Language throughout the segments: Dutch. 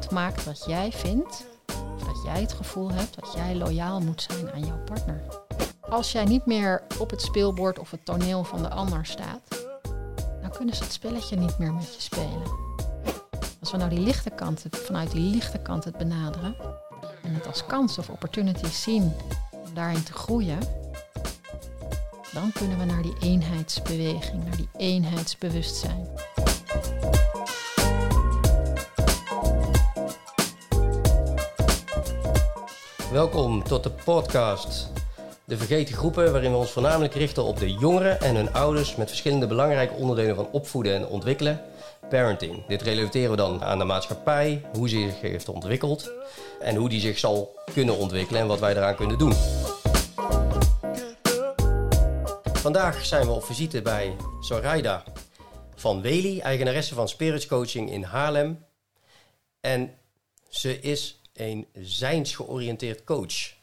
wat maakt dat jij vindt, dat jij het gevoel hebt dat jij loyaal moet zijn aan jouw partner. Als jij niet meer op het speelbord of het toneel van de ander staat, dan kunnen ze het spelletje niet meer met je spelen. Als we nou die lichte kant, vanuit die lichte kant het benaderen en het als kans of opportunity zien om daarin te groeien, dan kunnen we naar die eenheidsbeweging, naar die eenheidsbewustzijn. Welkom tot de podcast De Vergeten Groepen, waarin we ons voornamelijk richten op de jongeren en hun ouders met verschillende belangrijke onderdelen van opvoeden en ontwikkelen. Parenting. Dit relateren we dan aan de maatschappij, hoe ze zich heeft ontwikkeld en hoe die zich zal kunnen ontwikkelen en wat wij eraan kunnen doen. Vandaag zijn we op visite bij Zoraida van Weli, eigenaresse van Spirits Coaching in Haarlem. En ze is een zijnsgeoriënteerd coach.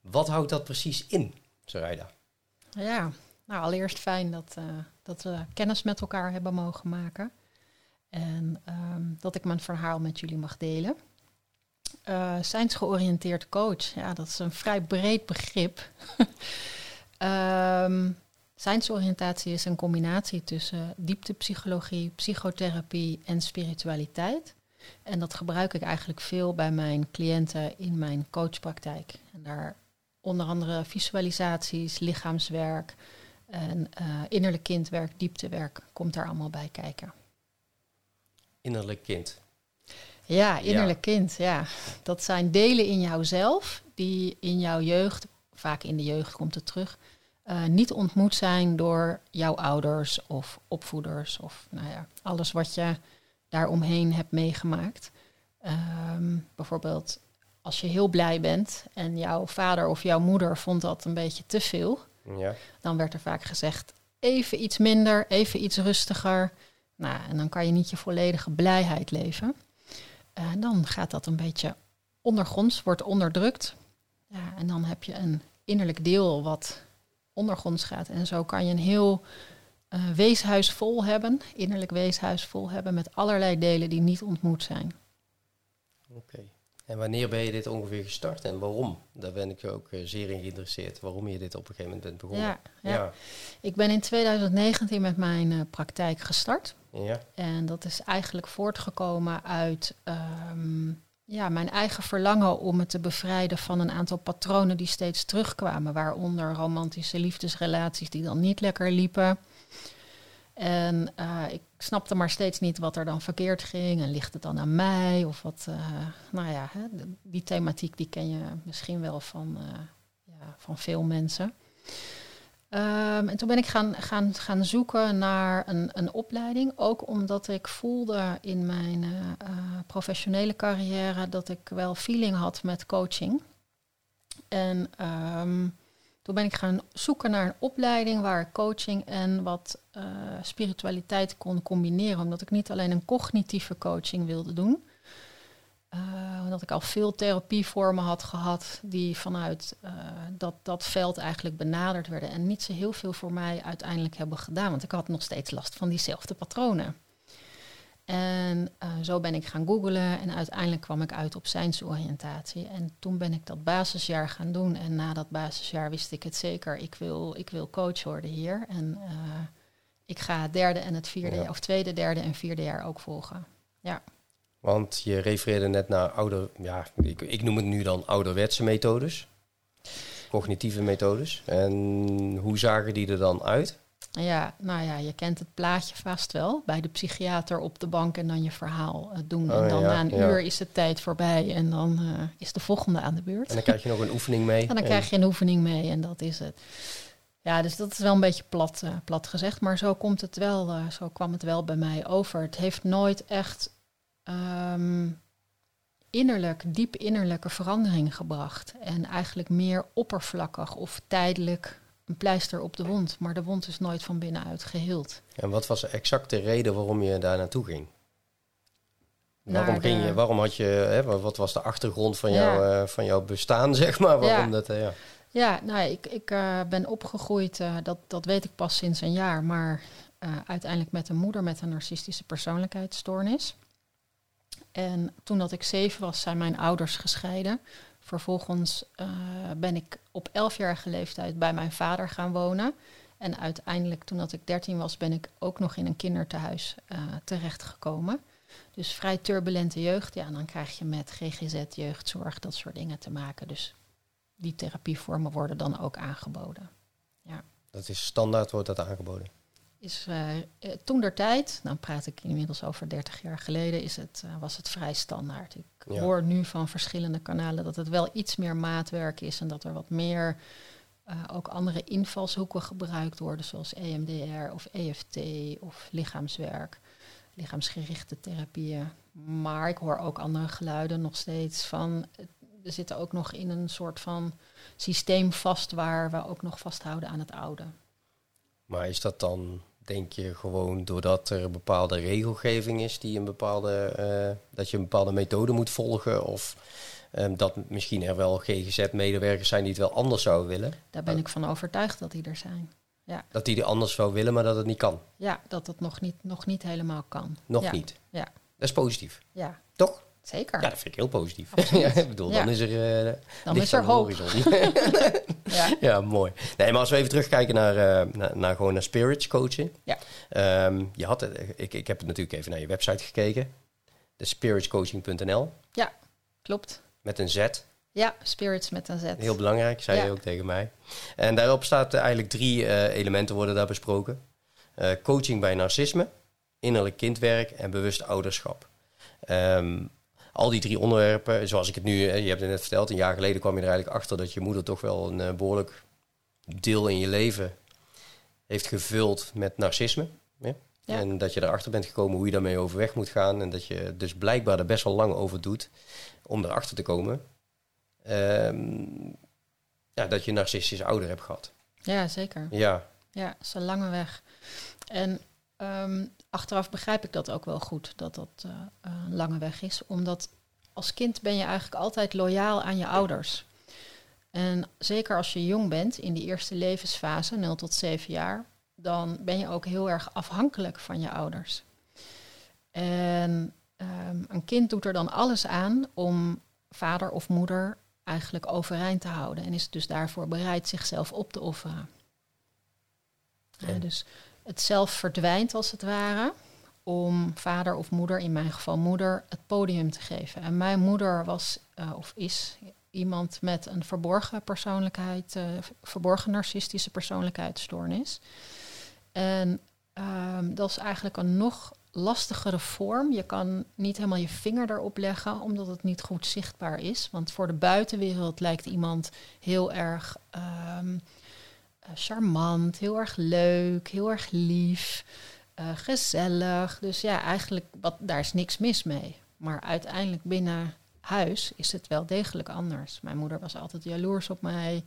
Wat houdt dat precies in, Zoraida? Ja, nou allereerst fijn dat, uh, dat we kennis met elkaar hebben mogen maken. En um, dat ik mijn verhaal met jullie mag delen. Uh, zijnsgeoriënteerd coach, ja, dat is een vrij breed begrip. um, is een combinatie tussen dieptepsychologie, psychotherapie en spiritualiteit. En dat gebruik ik eigenlijk veel bij mijn cliënten in mijn coachpraktijk. En daar onder andere visualisaties, lichaamswerk en uh, innerlijk kindwerk, dieptewerk komt daar allemaal bij kijken. Innerlijk kind. Ja, innerlijk ja. kind, ja. Dat zijn delen in jouzelf die in jouw jeugd, vaak in de jeugd komt het terug, uh, niet ontmoet zijn door jouw ouders of opvoeders of nou ja, alles wat je daaromheen hebt meegemaakt. Um, bijvoorbeeld als je heel blij bent en jouw vader of jouw moeder vond dat een beetje te veel, ja. dan werd er vaak gezegd even iets minder, even iets rustiger. Nou, en dan kan je niet je volledige blijheid leven. En uh, dan gaat dat een beetje ondergronds, wordt onderdrukt. Ja, en dan heb je een innerlijk deel wat ondergronds gaat. En zo kan je een heel uh, weeshuis vol hebben, innerlijk weeshuis vol hebben, met allerlei delen die niet ontmoet zijn. Oké. Okay. En wanneer ben je dit ongeveer gestart en waarom? Daar ben ik ook uh, zeer in geïnteresseerd. Waarom je dit op een gegeven moment bent begonnen. Ja, ja. ja. ik ben in 2019 met mijn uh, praktijk gestart. Ja. En dat is eigenlijk voortgekomen uit um, ja, mijn eigen verlangen om me te bevrijden van een aantal patronen die steeds terugkwamen. Waaronder romantische liefdesrelaties die dan niet lekker liepen. En uh, ik snapte maar steeds niet wat er dan verkeerd ging. En ligt het dan aan mij? Of wat, uh, nou ja, hè, die thematiek die ken je misschien wel van, uh, ja, van veel mensen. Um, en toen ben ik gaan, gaan, gaan zoeken naar een, een opleiding. Ook omdat ik voelde in mijn professionele carrière dat ik wel feeling had met coaching. En um, toen ben ik gaan zoeken naar een opleiding waar coaching en wat uh, spiritualiteit kon combineren. Omdat ik niet alleen een cognitieve coaching wilde doen. Uh, omdat ik al veel therapievormen had gehad die vanuit uh, dat, dat veld eigenlijk benaderd werden. En niet zo heel veel voor mij uiteindelijk hebben gedaan. Want ik had nog steeds last van diezelfde patronen. En uh, zo ben ik gaan googlen en uiteindelijk kwam ik uit op zijnsoriëntatie. En toen ben ik dat basisjaar gaan doen. En na dat basisjaar wist ik het zeker. Ik wil, ik wil coach worden hier. En uh, ik ga het derde en het vierde, ja. of tweede, derde en vierde jaar ook volgen. Ja. Want je refereerde net naar ouder, ja, ik, ik noem het nu dan ouderwetse methodes. Cognitieve methodes. En hoe zagen die er dan uit? Ja, nou ja, je kent het plaatje vast wel. Bij de psychiater op de bank en dan je verhaal uh, doen. Oh, en dan ja, na een ja. uur is de tijd voorbij en dan uh, is de volgende aan de beurt. En dan krijg je nog een oefening mee. En dan en... krijg je een oefening mee en dat is het. Ja, dus dat is wel een beetje plat, uh, plat gezegd. Maar zo, komt het wel, zo kwam het wel bij mij over. Het heeft nooit echt um, innerlijk, diep innerlijke verandering gebracht. En eigenlijk meer oppervlakkig of tijdelijk een pleister op de wond, maar de wond is nooit van binnenuit geheeld. En wat was exact de reden waarom je daar naartoe ging? Waarom de... ging je? Waarom had je? Hè, wat was de achtergrond van, ja. jou, uh, van jouw bestaan, zeg maar? Waarom ja. dat? Uh, ja. ja, nou, ik, ik uh, ben opgegroeid. dat, dat weet ik pas sinds een jaar, maar uiteindelijk met een moeder met een narcistische persoonlijkheidsstoornis. En toen dat ik zeven was, zijn mijn ouders gescheiden. Vervolgens uh, ben ik op elfjarige leeftijd bij mijn vader gaan wonen. En uiteindelijk, toen dat ik dertien was, ben ik ook nog in een kinderthuis uh, terechtgekomen. Dus vrij turbulente jeugd. Ja, en dan krijg je met GGZ, jeugdzorg, dat soort dingen te maken. Dus die therapievormen worden dan ook aangeboden. Ja. Dat is standaard, wordt dat aangeboden? Is uh, toen der tijd, dan praat ik inmiddels over 30 jaar geleden, is het, uh, was het vrij standaard. Ik ja. hoor nu van verschillende kanalen dat het wel iets meer maatwerk is en dat er wat meer uh, ook andere invalshoeken gebruikt worden, zoals EMDR of EFT of lichaamswerk, lichaamsgerichte therapieën. Maar ik hoor ook andere geluiden nog steeds van we zitten ook nog in een soort van systeem vast waar we ook nog vasthouden aan het oude. Maar is dat dan, denk je, gewoon doordat er een bepaalde regelgeving is die een bepaalde, uh, dat je een bepaalde methode moet volgen? Of um, dat misschien er wel GGZ-medewerkers zijn die het wel anders zouden willen? Daar ben ik van overtuigd dat die er zijn. Ja. Dat die er anders zou willen, maar dat het niet kan. Ja, dat het nog niet, nog niet helemaal kan. Nog ja. niet. Ja. Dat is positief. Ja. Toch? Zeker. Ja, dat vind ik heel positief. ja, ik bedoel, Ja. dan is er, uh, Dan is er hoop. Ja. ja, mooi. Nee, maar als we even terugkijken naar, eh, naar, naar gewoon naar spirits coaching. Ja. Ehm, je had het, ik, ik heb natuurlijk even naar je website gekeken. De spiritscoaching.nl ja, klopt. met een Z. Ja, spirits met een Z. Heel belangrijk, zei je ook tegen mij. En daarop staat eh, eigenlijk drie eh, elementen worden daar besproken. Eh, coaching bij narcisme, innerlijk kindwerk en bewust ouderschap. Ehm, al die drie onderwerpen, zoals ik het nu, eh, je hebt het net verteld, een jaar geleden kwam je er eigenlijk achter dat je moeder toch wel een eh, behoorlijk deel in je leven heeft gevuld met narcisme. Ja? Ja. En dat je erachter bent gekomen hoe je daarmee overweg moet gaan. En dat je dus blijkbaar er best wel lang over doet om erachter te komen. ehm, ja, dat je een narcistische ouder hebt gehad. Ja, zeker. Ja, Ja, is een lange weg. En ehm, achteraf begrijp ik dat ook wel goed, dat dat eh, een lange weg is. Omdat als kind ben je eigenlijk altijd loyaal aan je ouders. En zeker als je jong bent, in die eerste levensfase, 0 tot 7 jaar, dan ben je ook heel erg afhankelijk van je ouders. En ehm, een kind doet er dan alles aan om vader of moeder eigenlijk overeind te houden. En is dus daarvoor bereid zichzelf op te offeren. Ja, Ja. dus het zelf verdwijnt als het ware om vader of moeder, in mijn geval moeder, het podium te geven. En mijn moeder was eh, of is iemand met een verborgen persoonlijkheid, eh, verborgen narcistische persoonlijkheidsstoornis. En ehm, dat is eigenlijk een nog lastigere vorm. Je kan niet helemaal je vinger erop leggen, omdat het niet goed zichtbaar is. Want voor de buitenwereld lijkt iemand heel erg ehm, eh, charmant, heel erg leuk, heel erg lief, eh, gezellig. Dus ja, eigenlijk, wat, daar is niks mis mee. Maar uiteindelijk binnen huis is het wel degelijk anders. Mijn moeder was altijd jaloers op mij.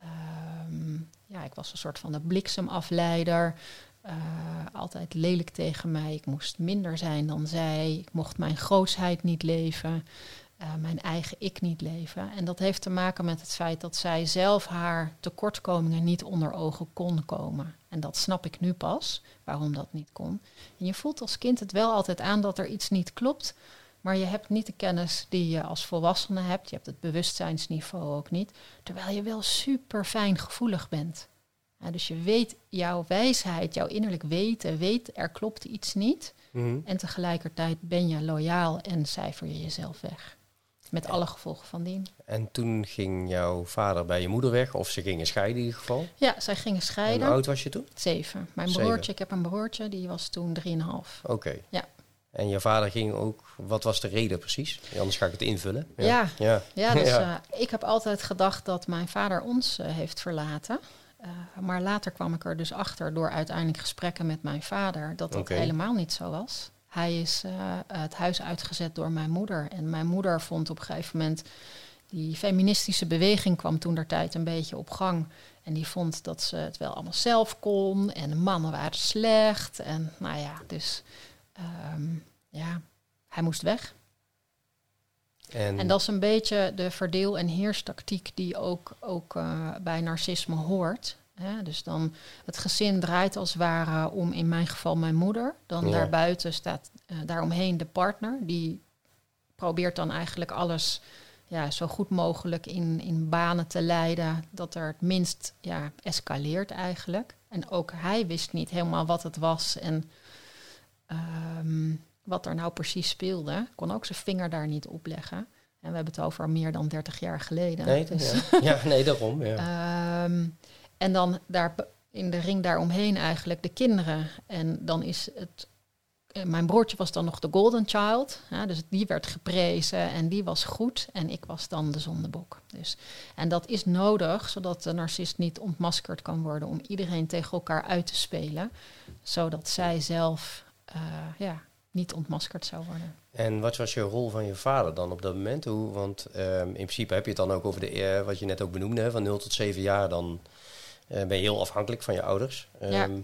Ehm, ja, ik was een soort van de bliksemafleider. Eh, altijd lelijk tegen mij. Ik moest minder zijn dan zij. Ik mocht mijn grootsheid niet leven. Eh, mijn eigen ik niet leven. En dat heeft te maken met het feit dat zij zelf haar tekortkomingen niet onder ogen kon komen. En dat snap ik nu pas, waarom dat niet kon. En je voelt als kind het wel altijd aan dat er iets niet klopt. Maar je hebt niet de kennis die je als volwassene hebt. Je hebt het bewustzijnsniveau ook niet. Terwijl je wel super fijn gevoelig bent. Ja, dus je weet jouw wijsheid, jouw innerlijk weten, weet er klopt iets niet. Mhm. En tegelijkertijd ben je loyaal en cijfer je jezelf weg. Met alle gevolgen van dien. En toen ging jouw vader bij je moeder weg, of ze gingen scheiden in ieder geval. Ja, zij gingen En hoe scheiden. oud was je toen? Zeven. Mijn Zeven. broertje, ik heb een broertje, die was toen drieënhalf. Oké. Ja. En je vader ging ook, wat was de reden precies? Anders ga ik het invullen. Ja. ja. Ja, dus Ja. eh, ik heb altijd gedacht dat mijn vader ons eh, heeft verlaten. Eh, maar later kwam ik er dus achter door uiteindelijk gesprekken met mijn vader dat dat helemaal niet zo was. Hij is eh, het huis uitgezet door mijn moeder. En mijn moeder vond op een gegeven moment. Die feministische beweging kwam toen der tijd een beetje op gang. En die vond dat ze het wel allemaal zelf kon. En de mannen waren slecht. En nou ja, dus ehm, ja, hij moest weg. En, En dat is een beetje de verdeel- en heerstactiek die ook, ook eh, bij narcisme hoort. Hè? Dus dan het gezin draait als het ware om, in mijn geval mijn moeder. Dan Ja. daarbuiten staat eh, daaromheen de partner, die probeert dan eigenlijk alles ja, zo goed mogelijk in, in banen te leiden dat er het minst ja, escaleert eigenlijk. En ook hij wist niet helemaal wat het was en ehm, wat er nou precies speelde. Kon ook zijn vinger daar niet op leggen. En we hebben het over meer dan 30 jaar geleden. Nee, Dus, ja. ja, nee, daarom. Ja. Ehm, en dan daar in de ring daaromheen eigenlijk de kinderen. En dan is het. eh, Mijn broertje was dan nog de golden child. Dus die werd geprezen en die was goed. En ik was dan de zondebok. Dus, en dat is nodig, zodat de narcist niet ontmaskerd kan worden. Om iedereen tegen elkaar uit te spelen. Zodat zij zelf eh, ja, niet ontmaskerd zou worden. En wat was je rol van je vader dan op dat moment? Hoe, want ehm, in principe heb je het dan ook over de, eh, wat je net ook benoemde, van 0 tot 7 jaar, dan ben je heel afhankelijk van je ouders. Ja. Ehm,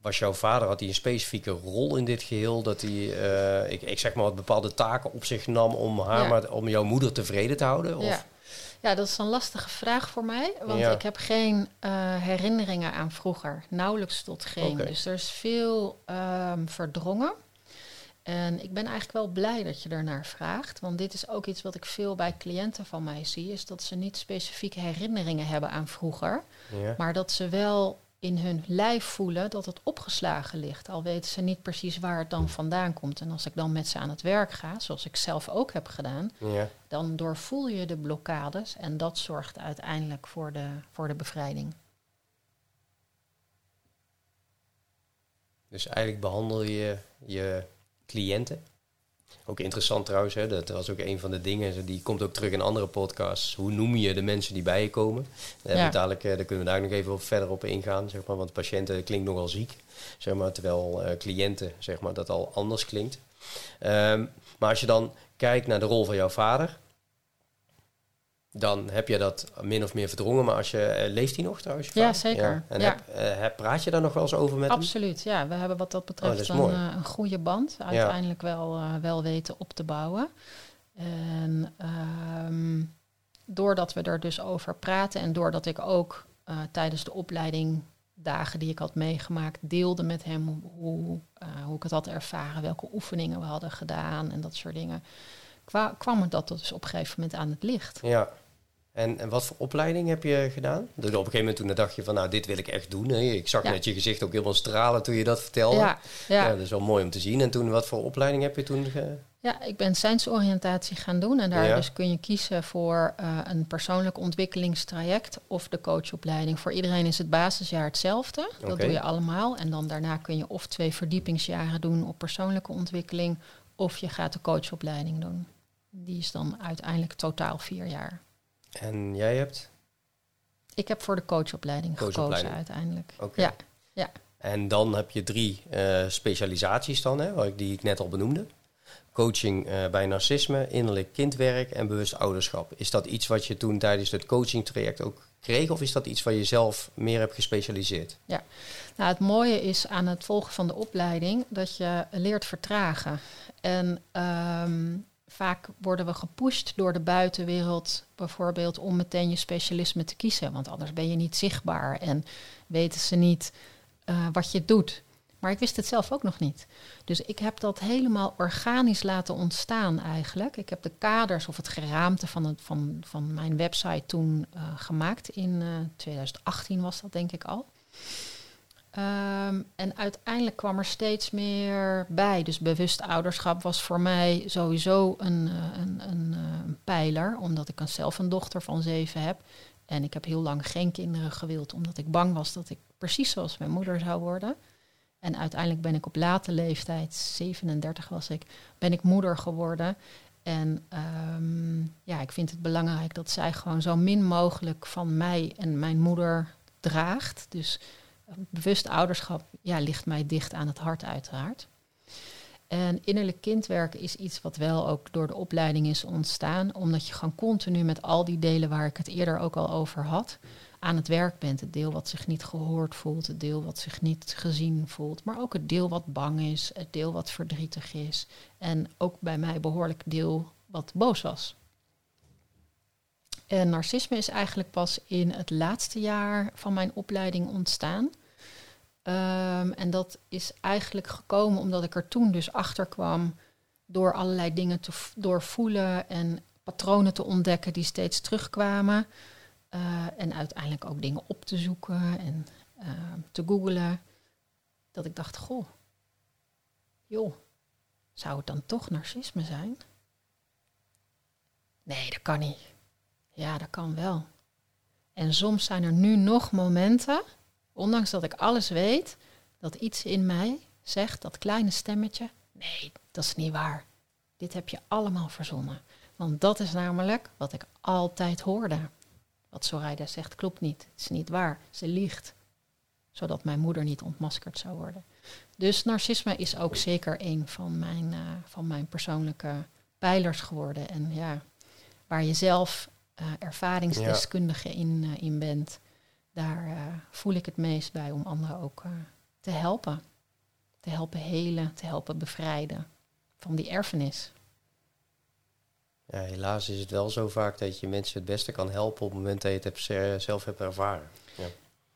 Was jouw vader, had hij een specifieke rol in dit geheel? Dat hij, eh, ik, ik zeg maar, wat bepaalde taken op zich nam om, haar Ja. maar, om jouw moeder tevreden te houden? Of? Ja. ja, dat is een lastige vraag voor mij. Want Ja. ik heb geen eh, herinneringen aan vroeger. Nauwelijks tot geen. Dus er is veel ehm, verdrongen. En ik ben eigenlijk wel blij dat je ernaar vraagt. Want dit is ook iets wat ik veel bij cliënten van mij zie. Is dat ze niet specifieke herinneringen hebben aan vroeger. Ja. Maar dat ze wel in hun lijf voelen dat het opgeslagen ligt. Al weten ze niet precies waar het dan vandaan komt. En als ik dan met ze aan het werk ga, zoals ik zelf ook heb gedaan, Ja. dan doorvoel je de blokkades en dat zorgt uiteindelijk voor de, voor de bevrijding. Dus eigenlijk behandel je je cliënten. Ook interessant trouwens, hè? dat was ook een van de dingen, die komt ook terug in andere podcasts. Hoe noem je de mensen die bij je komen? Daar, hebben Ja. dadelijk, eh, daar kunnen we daar nog even op, verder op ingaan, zeg maar, want patiënten klinkt nogal ziek, zeg maar, terwijl eh, cliënten zeg maar, dat al anders klinkt. Ehm, maar als je dan kijkt naar de rol van jouw vader, dan heb je dat min of meer verdrongen. Maar als je, eh, leeft hij nog trouwens? Ja, zeker. En Ja. Heb, eh, heb- praat je daar nog wel eens over met hem? Absoluut, ja. We hebben wat dat Oh, betreft dat een, mooi. eh, een goede band. Uiteindelijk wel, wel weten op te bouwen. En ehm, doordat we er dus over praten en doordat ik ook tijdens de opleiding dagen die ik had meegemaakt, deelde met hem hoe, hoe, hoe ik het had ervaren, welke oefeningen we hadden gedaan en dat soort dingen, kwa- kwam het dat dus op een gegeven moment aan het licht. Ja. En, en wat voor opleiding heb je gedaan? Dus op een gegeven moment toen dacht je van, nou, dit wil ik echt doen. Hè? Ik zag Ja. net je gezicht ook helemaal stralen toen je dat vertelde. Ja, ja. Ja, dat is wel mooi om te zien. En toen, wat voor opleiding heb je toen? Ge... Ja, ik ben science-oriëntatie gaan doen. En daar Ja. dus kun je kiezen voor eh, een persoonlijk ontwikkelingstraject of de coachopleiding. Voor iedereen is het basisjaar hetzelfde. Dat doe je allemaal. En dan daarna kun je of twee verdiepingsjaren doen op persoonlijke ontwikkeling. Of je gaat de coachopleiding doen. Die is dan uiteindelijk totaal vier jaar. En jij hebt? Ik heb voor de coachopleiding, Coachopleiding. gekozen uiteindelijk. Oké. Ja, En dan heb je drie eh, specialisaties dan, hè, die ik net al benoemde. Coaching eh, bij narcisme, innerlijk kindwerk en bewust ouderschap. Is dat iets wat je toen tijdens het coachingtraject ook kreeg? Of is dat iets waar je zelf meer hebt gespecialiseerd? Nou, het mooie is aan het volgen van de opleiding dat je leert vertragen. En ehm, vaak worden we gepusht door de buitenwereld, bijvoorbeeld om meteen je specialisme te kiezen. Want anders ben je niet zichtbaar en weten ze niet eh, wat je doet. Maar ik wist het zelf ook nog niet. Dus ik heb dat helemaal organisch laten ontstaan eigenlijk. Ik heb de kaders of het geraamte van, van, van mijn website toen eh, gemaakt. In eh, 2018 was dat denk ik al. Ehm, en uiteindelijk kwam er steeds meer bij. Dus bewust ouderschap was voor mij sowieso een, eh, een, een, eh, een pijler, omdat ik zelf een dochter van zeven heb. En ik heb heel lang geen kinderen gewild, omdat ik bang was dat ik precies zoals mijn moeder zou worden. En uiteindelijk ben ik op late leeftijd, 37 was ik, ben ik moeder geworden. En ehm, ja, ik vind het belangrijk dat zij gewoon zo min mogelijk van mij en mijn moeder draagt. Dus bewust ouderschap ja, ligt mij dicht aan het hart uiteraard. En innerlijk kindwerk is iets wat wel ook door de opleiding is ontstaan, omdat je gewoon continu met al die delen waar ik het eerder ook al over had, aan het werk bent. Het deel wat zich niet gehoord voelt, het deel wat zich niet gezien voelt, maar ook het deel wat bang is, het deel wat verdrietig is en ook bij mij behoorlijk deel wat boos was. En narcisme is eigenlijk pas in het laatste jaar van mijn opleiding ontstaan. Ehm, en dat is eigenlijk gekomen omdat ik er toen dus achter kwam door allerlei dingen te doorvoelen en patronen te ontdekken die steeds terugkwamen. Uh, en uiteindelijk ook dingen op te zoeken en uh, te googlen. Dat ik dacht, goh, joh, zou het dan toch narcisme zijn? Nee, dat kan niet. Ja, dat kan wel. En soms zijn er nu nog momenten, ondanks dat ik alles weet, dat iets in mij zegt, dat kleine stemmetje, nee, dat is niet waar. Dit heb je allemaal verzonnen. Want dat is namelijk wat ik altijd hoorde. Wat Soraya zegt klopt niet. Het is niet waar. Ze liegt. Zodat mijn moeder niet ontmaskerd zou worden. Dus narcisme is ook zeker een van mijn, uh, van mijn persoonlijke pijlers geworden. En ja, waar je zelf uh, ervaringsdeskundige in, uh, in bent, daar voel ik het meest bij om anderen ook te helpen. Te helpen helen, te helpen bevrijden van die erfenis. Ja, helaas is het wel zo vaak dat je mensen het beste kan helpen op het moment dat je het hebt, zelf hebt ervaren. Ja,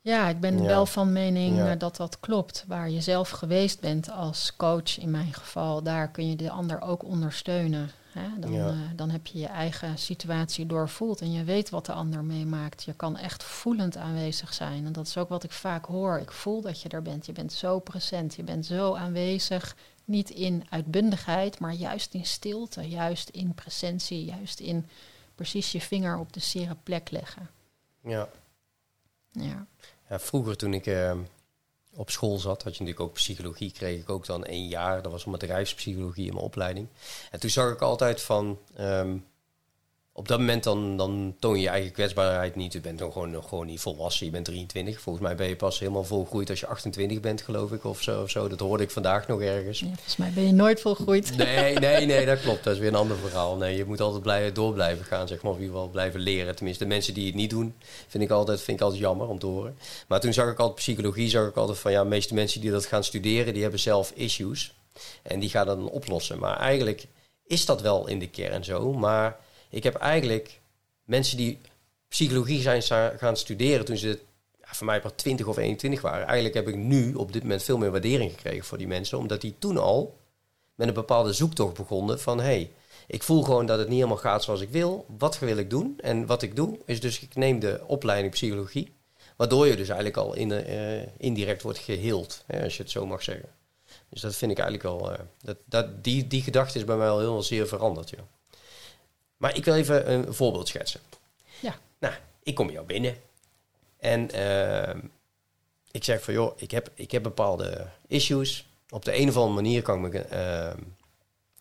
ja ik ben wel van mening ja. dat dat klopt. Waar je zelf geweest bent als coach in mijn geval, daar kun je de ander ook ondersteunen. Hè? Dan, uh, dan heb je je eigen situatie doorvoeld en je weet wat de ander meemaakt. Je kan echt voelend aanwezig zijn. En dat is ook wat ik vaak hoor. Ik voel dat je er bent. Je bent zo present, je bent zo aanwezig. Niet in uitbundigheid, maar juist in stilte, juist in presentie, juist in precies je vinger op de zere plek leggen. Ja. Ja. ja vroeger toen ik uh, op school zat, had je natuurlijk ook psychologie, kreeg ik ook dan één jaar. Dat was om bedrijfspsychologie in mijn opleiding. En toen zag ik altijd van, um, op dat moment dan, dan toon je je eigen kwetsbaarheid niet. Je bent dan gewoon, gewoon niet volwassen. Je bent 23. Volgens mij ben je pas helemaal volgroeid als je 28 bent, geloof ik. Of zo. Of zo. Dat hoorde ik vandaag nog ergens. Ja, volgens mij ben je nooit volgroeid. Nee, nee, nee, dat klopt. Dat is weer een ander verhaal. Nee, je moet altijd blijven, door blijven gaan, zeg maar. Of in ieder geval blijven leren. Tenminste, de mensen die het niet doen, vind ik altijd, vind ik altijd jammer om te horen. Maar toen zag ik altijd psychologie, zag ik altijd van ja, de meeste mensen die dat gaan studeren, die hebben zelf issues. En die gaan dat dan oplossen. Maar eigenlijk is dat wel in de kern zo. Maar ik heb eigenlijk mensen die psychologie zijn gaan studeren toen ze ja, voor mij pas 20 of 21 waren. Eigenlijk heb ik nu op dit moment veel meer waardering gekregen voor die mensen, omdat die toen al met een bepaalde zoektocht begonnen van hey, ik voel gewoon dat het niet helemaal gaat zoals ik wil. Wat wil ik doen? En wat ik doe is dus ik neem de opleiding psychologie, waardoor je dus eigenlijk al in, uh, indirect wordt geheeld, hè, als je het zo mag zeggen. Dus dat vind ik eigenlijk al, uh, dat, dat, die, die gedachte is bij mij al heel zeer veranderd. Ja. Maar ik wil even een voorbeeld schetsen. Ja. Nou, ik kom jou binnen. En uh, ik zeg van, joh, ik heb, ik heb bepaalde issues. Op de een of andere manier kan ik me, uh,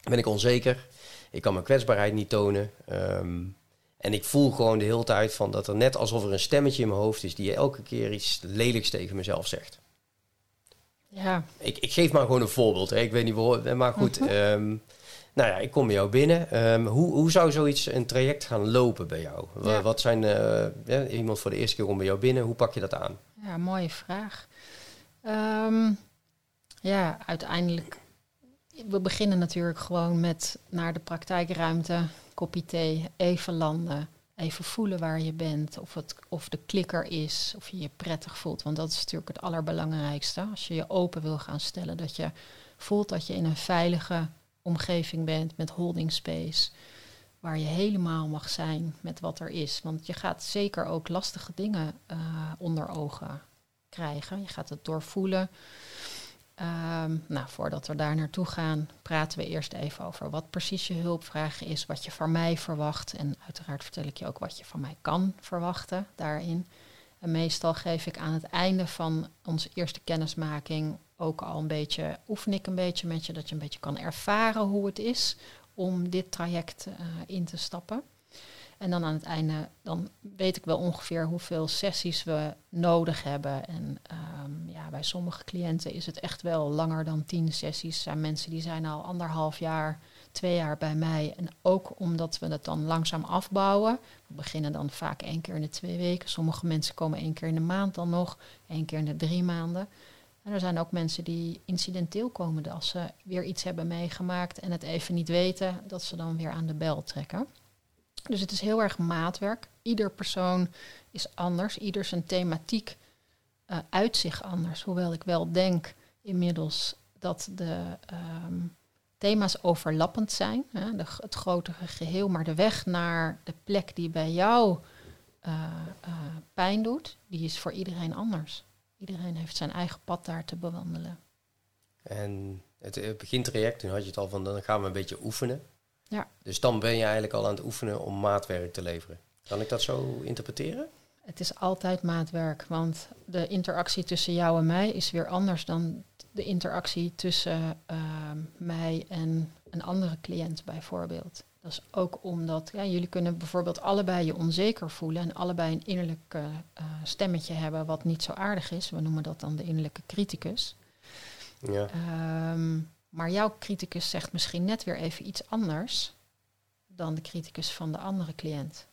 ben ik onzeker. Ik kan mijn kwetsbaarheid niet tonen. Um, en ik voel gewoon de hele tijd van dat er net alsof er een stemmetje in mijn hoofd is... die elke keer iets lelijks tegen mezelf zegt. Ja. Ik, ik geef maar gewoon een voorbeeld. Hè. Ik weet niet waarom, maar goed... Um, nou ja, ik kom bij jou binnen. Um, hoe, hoe zou zoiets een traject gaan lopen bij jou? Ja. Wat zijn uh, ja, iemand voor de eerste keer komt bij jou binnen? Hoe pak je dat aan? Ja, mooie vraag. Um, ja, uiteindelijk. We beginnen natuurlijk gewoon met naar de praktijkruimte, kopje thee, even landen, even voelen waar je bent, of, het, of de klikker is, of je je prettig voelt. Want dat is natuurlijk het allerbelangrijkste. Als je je open wil gaan stellen, dat je voelt dat je in een veilige omgeving bent met holding space. Waar je helemaal mag zijn met wat er is. Want je gaat zeker ook lastige dingen uh, onder ogen krijgen. Je gaat het doorvoelen. Um, nou, voordat we daar naartoe gaan, praten we eerst even over wat precies je hulpvraag is, wat je van mij verwacht. En uiteraard vertel ik je ook wat je van mij kan verwachten daarin. En meestal geef ik aan het einde van onze eerste kennismaking ook al een beetje, oefen ik een beetje met je, dat je een beetje kan ervaren hoe het is om dit traject uh, in te stappen. En dan aan het einde, dan weet ik wel ongeveer hoeveel sessies we nodig hebben. En um, ja, bij sommige cliënten is het echt wel langer dan tien sessies. Zijn mensen die zijn al anderhalf jaar, twee jaar bij mij. En ook omdat we het dan langzaam afbouwen. We beginnen dan vaak één keer in de twee weken. Sommige mensen komen één keer in de maand dan nog, één keer in de drie maanden. En er zijn ook mensen die incidenteel komen als ze weer iets hebben meegemaakt en het even niet weten, dat ze dan weer aan de bel trekken. Dus het is heel erg maatwerk. Ieder persoon is anders, ieder zijn thematiek uh, uit zich anders. Hoewel ik wel denk inmiddels dat de, um, thema's overlappend zijn, hè, de, het grotere geheel, maar de weg naar de plek die bij jou uh, uh, pijn doet, die is voor iedereen anders. Iedereen heeft zijn eigen pad daar te bewandelen. En het, het begintraject, toen had je het al van, dan gaan we een beetje oefenen. Ja. Dus dan ben je eigenlijk al aan het oefenen om maatwerk te leveren. Kan ik dat zo interpreteren? Het is altijd maatwerk, want de interactie tussen jou en mij is weer anders dan de interactie tussen uh, mij en een andere cliënt bijvoorbeeld. Dat is ook omdat ja, jullie kunnen bijvoorbeeld allebei je onzeker voelen en allebei een innerlijk uh, stemmetje hebben wat niet zo aardig is. We noemen dat dan de innerlijke criticus. Ja. Um, maar jouw criticus zegt misschien net weer even iets anders dan de criticus van de andere cliënt.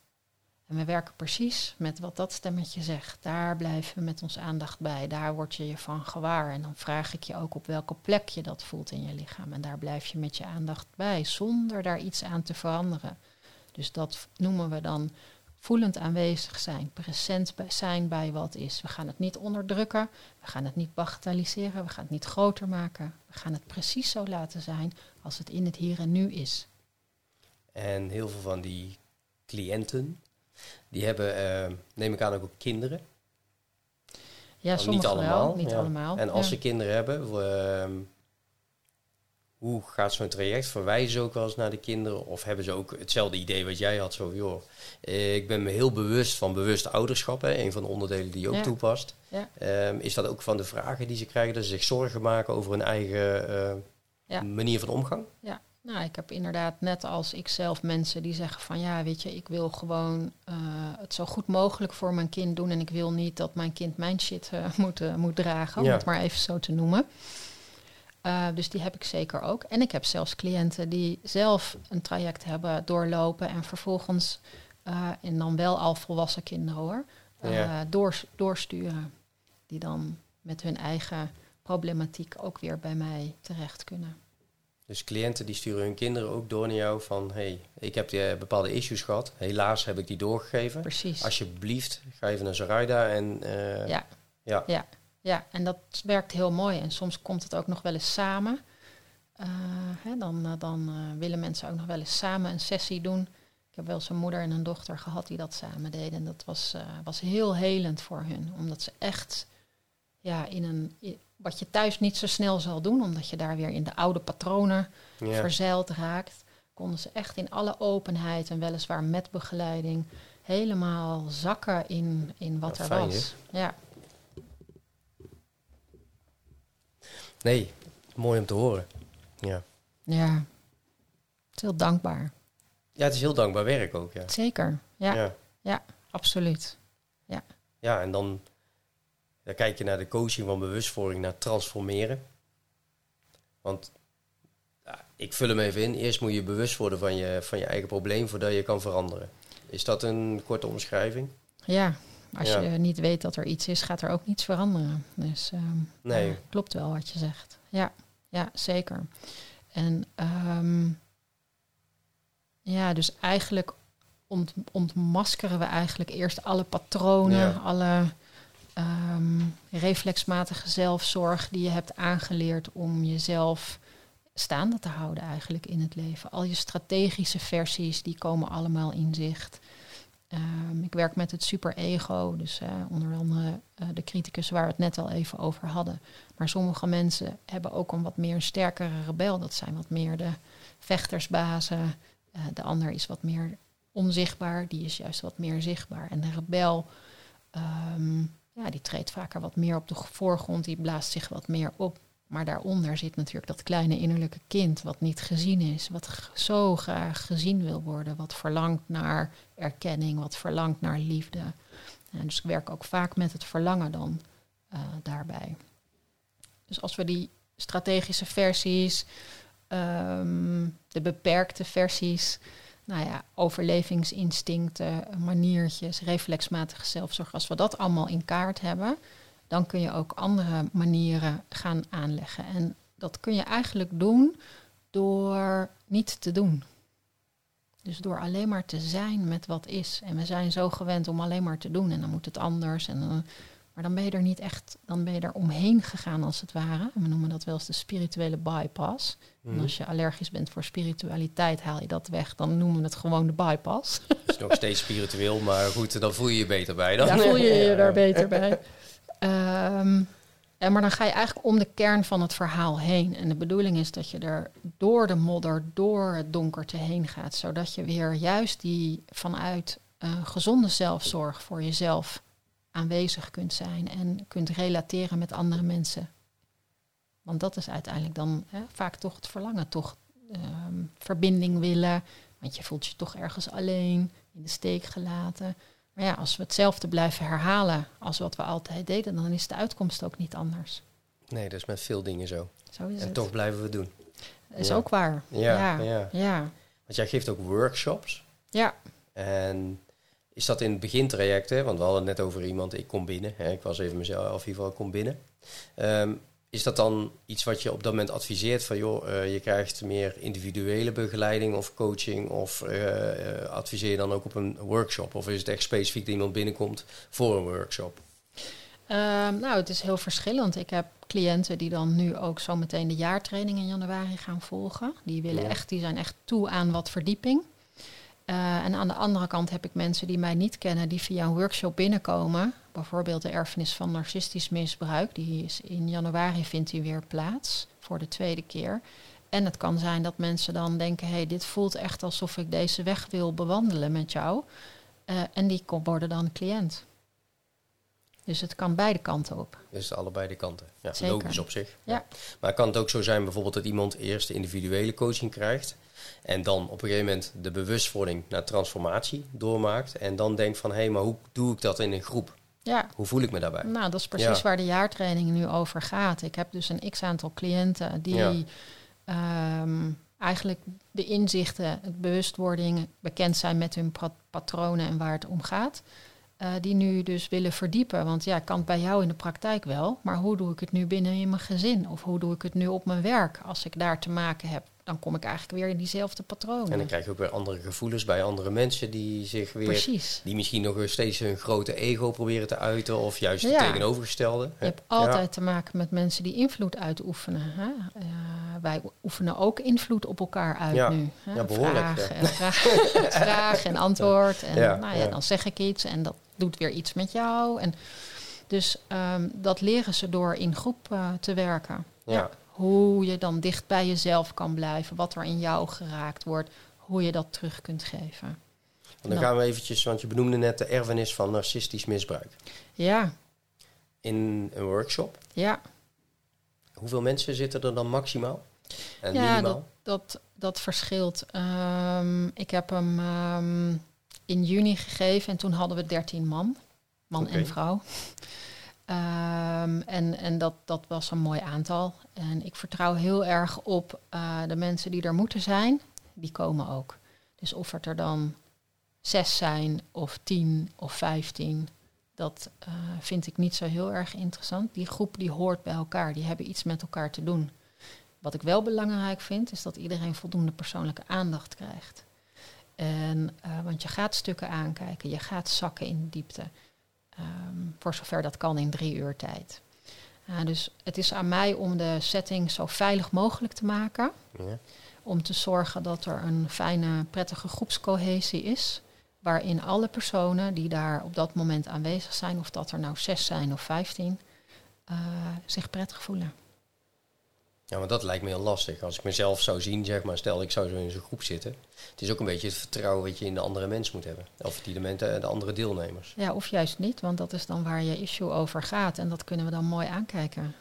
En we werken precies met wat dat stemmetje zegt. Daar blijven we met ons aandacht bij. Daar word je je van gewaar. En dan vraag ik je ook op welke plek je dat voelt in je lichaam. En daar blijf je met je aandacht bij, zonder daar iets aan te veranderen. Dus dat noemen we dan voelend aanwezig zijn, present zijn bij wat is. We gaan het niet onderdrukken, we gaan het niet bagatelliseren, we gaan het niet groter maken. We gaan het precies zo laten zijn als het in het hier en nu is. En heel veel van die cliënten, die hebben, uh, neem ik aan, ook kinderen. Ja, sommige niet allemaal. Wel, niet ja. allemaal. En als ja. ze kinderen hebben, uh, hoe gaat zo'n traject? Verwijzen ze ook wel eens naar de kinderen? Of hebben ze ook hetzelfde idee wat jij had? Zo, joh, ik ben me heel bewust van bewust ouderschap. Hè, een van de onderdelen die je ook Ja. toepast. Um, is dat ook van de vragen die ze krijgen? Dat ze zich zorgen maken over hun eigen uh, Ja. manier van omgang? Ja, nou, ik heb inderdaad net als ik zelf mensen die zeggen van ja, weet je, ik wil gewoon uh, het zo goed mogelijk voor mijn kind doen en ik wil niet dat mijn kind mijn shit uh, moet, uh, moet dragen, om het maar even zo te noemen. Dus die heb ik zeker ook. En ik heb zelfs cliënten die zelf een traject hebben doorlopen en vervolgens, en dan wel al volwassen kinderen hoor, Ja. doorsturen. Die dan met hun eigen problematiek ook weer bij mij terecht kunnen. Dus cliënten die sturen hun kinderen ook door naar jou van... hey, ik heb die, eh, bepaalde issues gehad. Helaas heb ik die doorgegeven. Precies. Alsjeblieft, ga even naar Zoraida en... eh, Ja. ja. Ja, ja, en dat werkt heel mooi. En soms komt het ook nog wel eens samen. Uh, hè, dan dan uh, willen mensen ook nog wel eens samen een sessie doen. Ik heb wel eens een moeder en een dochter gehad die dat samen deden. En dat was, was heel helend voor hun. Omdat ze echt ja, in een... Wat je thuis niet zo snel zal doen, omdat je daar weer in de oude patronen Ja. verzeild raakt, konden ze echt in alle openheid en weliswaar met begeleiding helemaal zakken in, in wat Ja, er fijn, was. Ja. Nee, mooi om te horen. Ja. Ja, het is heel dankbaar. ja, het is heel dankbaar werk ook, ja. Zeker, ja, ja. Ja, absoluut. ja en dan, dan kijk je naar de coaching van bewustwording, naar transformeren. Want ja, ik vul hem even in. Eerst moet je bewust worden van je, van je eigen probleem voordat je kan veranderen. Is dat een korte omschrijving? Ja, als Ja. je niet weet dat er iets is, gaat er ook niets veranderen. Dus ehm, Nee. ja, klopt wel wat je zegt. Ja, ja zeker. En ehm, ja, dus eigenlijk ont, ontmaskeren we eigenlijk eerst alle patronen, alle ehm, reflexmatige zelfzorg die je hebt aangeleerd om jezelf staande te houden eigenlijk in het leven. Al je strategische versies, die komen allemaal in zicht. Um, ik werk met het superego, dus uh, onder andere uh, de criticus waar we het net al even over hadden. Maar sommige mensen hebben ook een wat meer een sterkere rebel. Dat zijn wat meer de vechtersbazen. Uh, de ander is wat meer onzichtbaar, die is juist wat meer zichtbaar. En de rebel, um, ja, die treedt vaker wat meer op de voorgrond, die blaast zich wat meer op. Maar daaronder zit natuurlijk dat kleine innerlijke kind wat niet gezien is, wat zo graag gezien wil worden, wat verlangt naar erkenning, wat verlangt naar liefde. En dus ik werk ook vaak met het verlangen dan uh, daarbij. Dus als we die strategische versies, um, de beperkte versies, nou ja, overlevingsinstincten, maniertjes, reflexmatige zelfzorg, als we dat allemaal in kaart hebben, dan kun je ook andere manieren gaan aanleggen. En dat kun je eigenlijk doen door niet te doen. Dus door alleen maar te zijn met wat is. En we zijn zo gewend om alleen maar te doen en dan moet het anders en dan Maar dan ben je er niet echt, dan ben je er omheen gegaan als het ware. We noemen dat wel eens de spirituele bypass. En Mhm. als je allergisch bent voor spiritualiteit, haal je dat weg. Dan noemen we het gewoon de bypass. Het is nog steeds spiritueel, maar goed, dan voel je je beter bij. Dan. Voel je je Ja. daar beter bij. Ehm, en maar dan ga je eigenlijk om de kern van het verhaal heen. En de bedoeling is dat je er door de modder, door het donkerte heen gaat. Zodat je weer juist die vanuit eh, gezonde zelfzorg voor jezelf aanwezig kunt zijn. En kunt relateren met andere mensen. Want dat is uiteindelijk dan hè, vaak toch het verlangen. Toch ehm, verbinding willen. Want je voelt je toch ergens alleen, in de steek gelaten. Maar ja, als we hetzelfde blijven herhalen als wat we altijd deden, dan is de uitkomst ook niet anders. Nee, dat is met veel dingen zo. Zo is En het. toch blijven we doen. is Ja. ook waar. Ja, Ja. ja. Ja. Want jij geeft ook workshops. Ja. En is dat in het begintraject, hè? want we hadden het net over iemand, ik kom binnen. Hè? Ik was even mezelf, in ieder geval, ik kom binnen. Ehm, is dat dan iets wat je op dat moment adviseert van, joh, eh, je krijgt meer individuele begeleiding of coaching? Of eh, eh, adviseer je dan ook op een workshop? Of is het echt specifiek dat iemand binnenkomt voor een workshop? Ehm, nou, het is heel verschillend. Ik heb cliënten die dan nu ook zo meteen de jaartraining in januari gaan volgen. Die, willen Ja. echt, die zijn echt toe aan wat verdieping. Eh, en aan de andere kant heb ik mensen die mij niet kennen, die via een workshop binnenkomen. Bijvoorbeeld de erfenis van narcistisch misbruik. Die is in januari vindt die weer plaats voor de tweede keer. En het kan zijn dat mensen dan denken: hé, hey, dit voelt echt alsof ik deze weg wil bewandelen met jou. Eh, en die worden dan cliënt. Dus het kan beide kanten op. Dus allebei de kanten. Ja, Zeker. logisch op zich. Ja. Maar kan het ook zo zijn bijvoorbeeld dat iemand eerst de individuele coaching krijgt en dan op een gegeven moment de bewustwording naar transformatie doormaakt en dan denkt van hé, hey, maar hoe doe ik dat in een groep? Ja, Hoe voel ik me daarbij? nou, dat is precies Ja. waar de jaartraining nu over gaat. Ik heb dus een x-aantal cliënten die Ja. ehm, eigenlijk de inzichten, het bewustwording, bekend zijn met hun patronen en waar het om gaat. Eh, die nu dus willen verdiepen. Want ja, ik kan het bij jou in de praktijk wel. Maar hoe doe ik het nu binnen in mijn gezin? Of hoe doe ik het nu op mijn werk? Als ik daar te maken heb, dan kom ik eigenlijk weer in diezelfde patronen. En dan krijg je ook weer andere gevoelens bij andere mensen die zich weer, Precies. die misschien nog steeds hun grote ego proberen te uiten of juist het Ja. tegenovergestelde. Je hebt altijd te maken met mensen die invloed uitoefenen. Hè? Eh, wij oefenen ook invloed op elkaar uit Ja. nu. Hè? Ja, behoorlijk, Vraag, ja. en vraag, vraag en antwoord. En Ja, nou ja, ja. dan zeg ik iets en dat doet weer iets met jou. En dus ehm, dat leren ze door in groep eh, te werken. Ja. Hoe je dan dicht bij jezelf kan blijven. Wat er in jou geraakt wordt. Hoe je dat terug kunt geven. Want dan Nou. gaan we eventjes, want je benoemde net de erfenis van narcistisch misbruik. Ja, In een workshop, ja. hoeveel mensen zitten er dan maximaal? En Ja, minimaal? Dat, dat verschilt. Ehm, ik heb hem ehm, in juni gegeven en toen hadden we 13 man. Man en vrouw. Ehm, en en dat, dat was een mooi aantal. En ik vertrouw heel erg op eh, de mensen die er moeten zijn. Die komen ook. Dus of het er dan zes zijn of tien of vijftien... dat eh, vind ik niet zo heel erg interessant. Die groep die hoort bij elkaar. Die hebben iets met elkaar te doen. Wat ik wel belangrijk vind, is dat iedereen voldoende persoonlijke aandacht krijgt. En, eh, want je gaat stukken aankijken, je gaat zakken in diepte. Ehm, voor zover dat kan in drie uur tijd. Ja, dus het is aan mij om de setting zo veilig mogelijk te maken. Ja. Om te zorgen dat er een fijne, prettige groepscohesie is. Waarin alle personen die daar op dat moment aanwezig zijn, of dat er nou zes zijn of vijftien, eh, zich prettig voelen. Ja, maar dat lijkt me heel lastig. Als ik mezelf zou zien, zeg maar, stel ik zou zo in zo'n groep zitten. Het is ook een beetje het vertrouwen wat je in de andere mens moet hebben. Of die de, men- de andere deelnemers. Ja, of juist niet, want dat is dan waar je issue over gaat. En dat kunnen we dan mooi aankijken.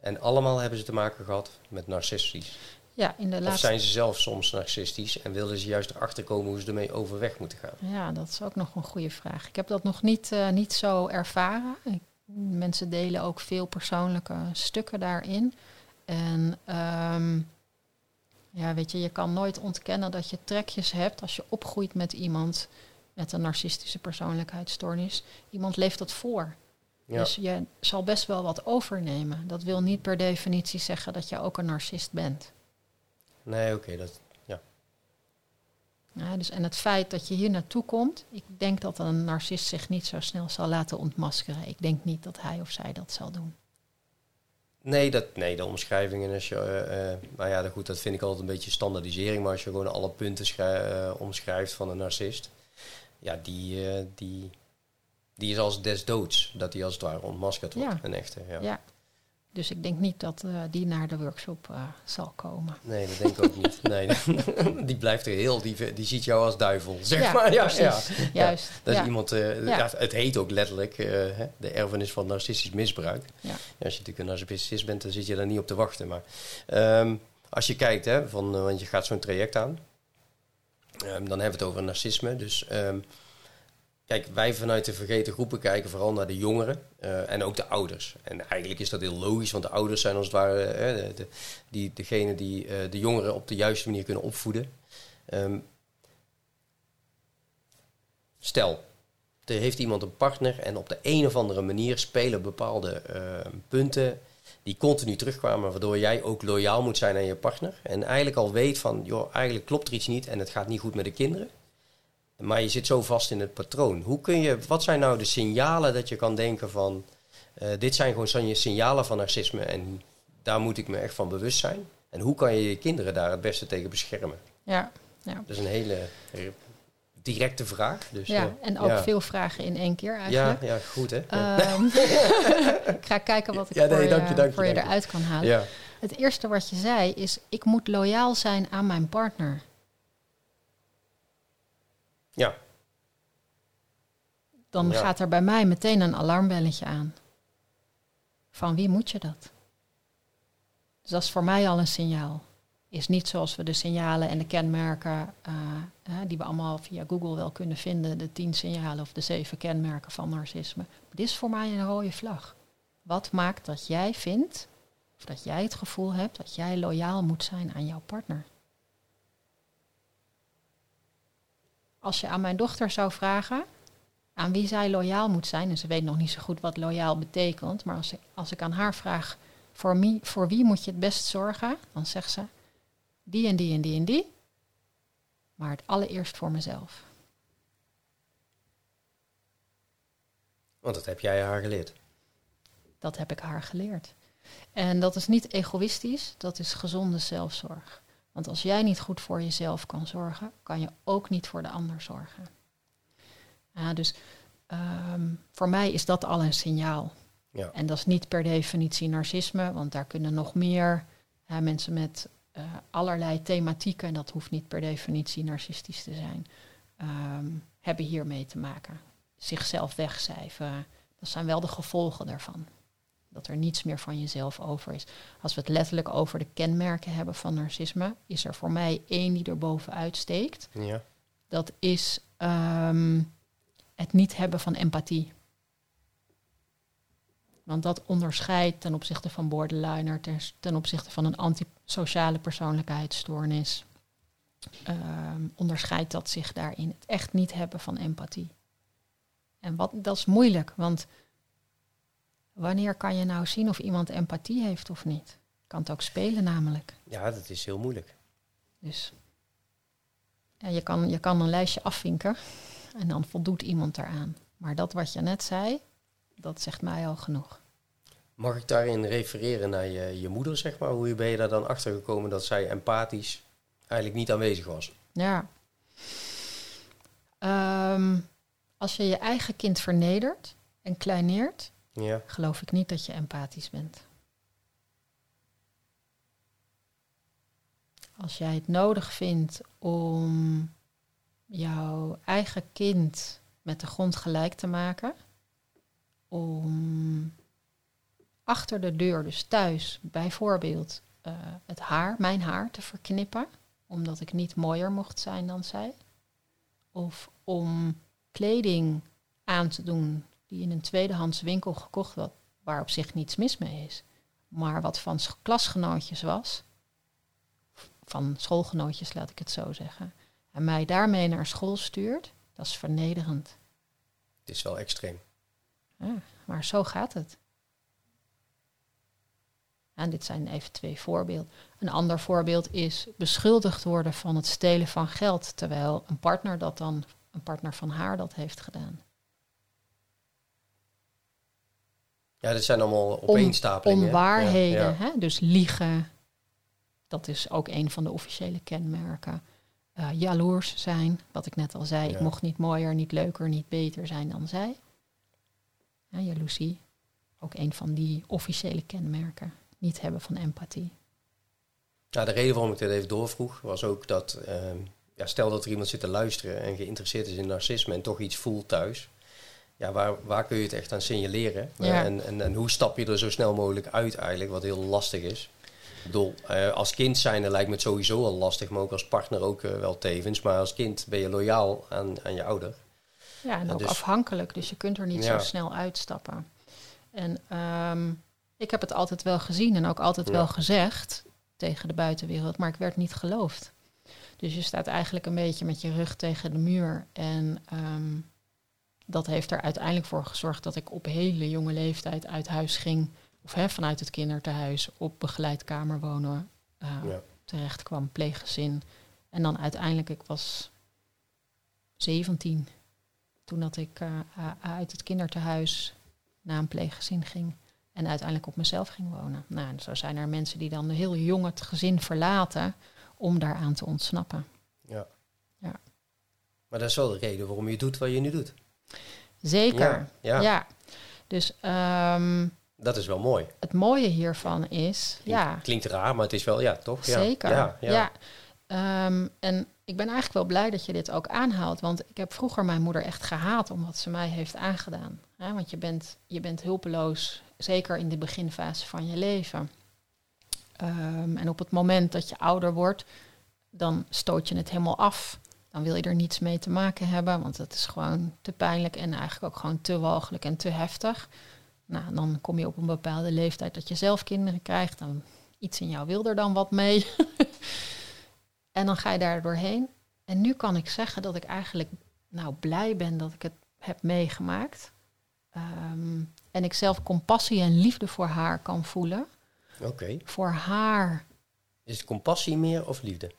En allemaal hebben ze te maken gehad met narcistisch. Ja, in de Of laatste. zijn ze zelf soms narcistisch en willen ze juist erachter komen hoe ze ermee overweg moeten gaan? Ja, dat is ook nog een goede vraag. Ik heb dat nog niet, eh, niet zo ervaren. Ik- mensen delen ook veel persoonlijke stukken daarin. En ehm, ja, weet je, je kan nooit ontkennen dat je trekjes hebt als je opgroeit met iemand met een narcistische persoonlijkheidsstoornis. Iemand leeft dat voor. Ja. Dus je zal best wel wat overnemen. Dat wil niet per definitie zeggen dat je ook een narcist bent. Nee, oké. dat, ja. Dus, en het feit dat je hier naartoe komt, ik denk dat een narcist zich niet zo snel zal laten ontmaskeren. Ik denk niet dat hij of zij dat zal doen. Nee, dat, nee de omschrijvingen, als je, uh, uh, nou ja, goed, dat vind ik altijd een beetje standaardisering. Maar als je gewoon alle punten uh, omschrijft van een narcist, ja, die, die, die is als des doods. Dat die als het ware ontmaskerd wordt, Ja. een echte. Ja. Ja. Dus ik denk niet dat eh, die naar de workshop eh, zal komen. Nee, dat denk ik ook niet. Nee, die blijft er heel, die, die ziet jou als duivel, zeg Ja, maar. Ja, precies. ja. Juist. Dat is Ja. iemand, Ja. ja, het heet ook letterlijk de erfenis van narcistisch misbruik. Ja. als je natuurlijk een narcissist bent, dan zit je daar niet op te wachten. Maar ehm, als je kijkt, hè, van, want je gaat zo'n traject aan, ehm, dan hebben we het over narcisme. Dus ehm, kijk, wij vanuit de vergeten groepen kijken vooral naar de jongeren eh, en ook de ouders. En eigenlijk is dat heel logisch, want de ouders zijn als het ware de, die, degene die eh, de jongeren op de juiste manier kunnen opvoeden. Ehm, stel, er heeft iemand een partner en op de een of andere manier spelen bepaalde eh, punten die continu terugkwamen, waardoor jij ook loyaal moet zijn aan je partner. En eigenlijk al weet van, joh, eigenlijk klopt er iets niet en het gaat niet goed met de kinderen. Maar je zit zo vast in het patroon. Hoe kun je, wat zijn nou de signalen dat je kan denken van, eh, dit zijn gewoon signalen van narcisme en daar moet ik me echt van bewust zijn. En hoe kan je je kinderen daar het beste tegen beschermen? Ja, ja. Dat is een hele directe vraag. Dus, ja, eh, en ook ja. veel vragen in één keer Ja, eigenlijk. ja, goed hè? Ja. Ehm, ik ga kijken wat ik Ja, nee, voor, dank je, je, dank je, voor je dank je. eruit kan halen. ja. Het eerste wat je zei is, ik moet loyaal zijn aan mijn partner. Ja. Dan Ja. gaat er bij mij meteen een alarmbelletje aan. Van wie moet je dat? Dus dat is voor mij al een signaal. Is niet zoals we de signalen en de kenmerken, eh, die we allemaal via Google wel kunnen vinden, de tien signalen of de zeven kenmerken van narcisme. Dit is voor mij een rode vlag. Wat maakt dat jij vindt, of dat jij het gevoel hebt dat jij loyaal moet zijn aan jouw partner? Als je aan mijn dochter zou vragen aan wie zij loyaal moet zijn, en ze weet nog niet zo goed wat loyaal betekent, maar als ik, als ik aan haar vraag, voor, wie, voor wie moet je het best zorgen, dan zegt ze, die en die en die en die, maar het allereerst voor mezelf. Want dat heb jij haar geleerd. Dat heb ik haar geleerd. En dat is niet egoïstisch, dat is gezonde zelfzorg. Want als jij niet goed voor jezelf kan zorgen, kan je ook niet voor de ander zorgen. Ja, dus ehm, voor mij is dat al een signaal. Ja. En dat is niet per definitie narcisme, want daar kunnen nog meer hè, mensen met eh, allerlei thematieken, en dat hoeft niet per definitie narcistisch te zijn, ehm, hebben hiermee te maken. Zichzelf wegcijferen, dat zijn wel de gevolgen daarvan. Dat er niets meer van jezelf over is. Als we het letterlijk over de kenmerken hebben van narcisme, is er voor mij één die er bovenuit steekt. Ja. Dat is ehm, het niet hebben van empathie. Want dat onderscheidt ten opzichte van borderliner, ten, ten opzichte van een antisociale persoonlijkheidsstoornis. ehm, onderscheidt dat zich daarin. Het echt niet hebben van empathie. En wat, dat is moeilijk, want wanneer kan je nou zien of iemand empathie heeft of niet? Kan het ook spelen namelijk. ja, dat is heel moeilijk. Dus ja, je, kan, je kan een lijstje afvinken en dan voldoet iemand daaraan. Maar dat wat je net zei, dat zegt mij al genoeg. Mag ik daarin refereren naar je, je moeder, zeg maar? Hoe ben je daar dan achter gekomen dat zij empathisch eigenlijk niet aanwezig was? Ja. Ehm, als je je eigen kind vernedert en kleineert, Ja, geloof ik niet dat je empathisch bent. Als jij het nodig vindt om jouw eigen kind met de grond gelijk te maken, om achter de deur, dus thuis, bijvoorbeeld eh, het haar, mijn haar, te verknippen, omdat ik niet mooier mocht zijn dan zij, of om kleding aan te doen die in een tweedehands winkel gekocht werd, waar op zich niets mis mee is, maar wat van klasgenootjes was, van schoolgenootjes laat ik het zo zeggen, en mij daarmee naar school stuurt, dat is vernederend. het is wel extreem. Ja, maar zo gaat het. En dit zijn even twee voorbeelden. Een ander voorbeeld is beschuldigd worden van het stelen van geld, terwijl een partner dat dan, een partner van haar dat heeft gedaan. Ja, dit zijn allemaal opeenstapelingen. Onwaarheden, Ja, ja. Hè? dus liegen. Dat is ook een van de officiële kenmerken. Eh jaloers zijn, wat ik net al zei. Ja. Ik mocht niet mooier, niet leuker, niet beter zijn dan zij. Ja, jaloezie, ook een van die officiële kenmerken. Niet hebben van empathie. Nou, de reden waarom ik dit even doorvroeg was ook dat, ehm, ja, stel dat er iemand zit te luisteren en geïnteresseerd is in narcisme en toch iets voelt thuis. Ja, waar, waar kun je het echt aan signaleren? Ja. En, en, en hoe stap je er zo snel mogelijk uit eigenlijk, wat heel lastig is. Ik bedoel, eh, als kind zijn lijkt me het sowieso al lastig, maar ook als partner ook eh, wel tevens. Maar als kind ben je loyaal aan, aan je ouder. Ja, en ook dus- afhankelijk, dus je kunt er niet Ja. zo snel uitstappen. En ehm, ik heb het altijd wel gezien en ook altijd Ja. wel gezegd tegen de buitenwereld, maar ik werd niet geloofd. Dus je staat eigenlijk een beetje met je rug tegen de muur. En ehm, dat heeft er uiteindelijk voor gezorgd dat ik op hele jonge leeftijd uit huis ging. Of hè, vanuit het kinderthuis op begeleid kamerwonen eh, Ja. terecht kwam, pleeggezin. En dan uiteindelijk, ik was 17 toen dat ik eh, a- uit het kinderthuis naar een pleeggezin ging. En uiteindelijk op mezelf ging wonen. Nou, en zo zijn er mensen die dan heel jong het gezin verlaten om daaraan te ontsnappen. Ja. Ja. Maar dat is wel de reden waarom je doet wat je nu doet. Zeker. Ja, Ja. ja. Dus ehm, Dat is wel mooi. het mooie hiervan is, ja, Klinkt raar, maar het is wel, ja, toch? Ja. Zeker. Ja, Ja. Ehm, en ik ben eigenlijk wel blij dat je dit ook aanhaalt. Want ik heb vroeger mijn moeder echt gehaat om wat ze mij heeft aangedaan. Ja, want je bent, je bent hulpeloos, zeker in de beginfase van je leven. Ehm, en op het moment dat je ouder wordt, dan stoot je het helemaal af. Dan wil je er niets mee te maken hebben, want het is gewoon te pijnlijk en eigenlijk ook gewoon te walgelijk en te heftig. Nou, dan kom je op een bepaalde leeftijd dat je zelf kinderen krijgt. Dan iets in jou wil er dan wat mee. en dan ga je daar doorheen. En nu kan ik zeggen dat ik eigenlijk nou blij ben dat ik het heb meegemaakt. Ehm, en ik zelf compassie en liefde voor haar kan voelen. Oké. Voor haar. Is het compassie meer of liefde?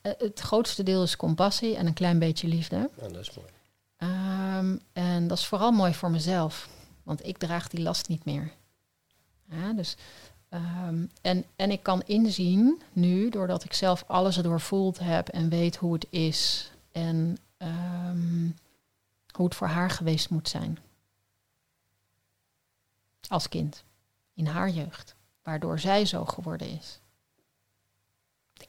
Eh, het grootste deel is compassie en een klein beetje liefde. Nou, dat is mooi. Ehm, en dat is vooral mooi voor mezelf, want ik draag die last niet meer. Ja, dus, ehm, en, en ik kan inzien nu, doordat ik zelf alles doorvoeld heb en weet hoe het is en ehm, hoe het voor haar geweest moet zijn. Als kind, in haar jeugd, waardoor zij zo geworden is.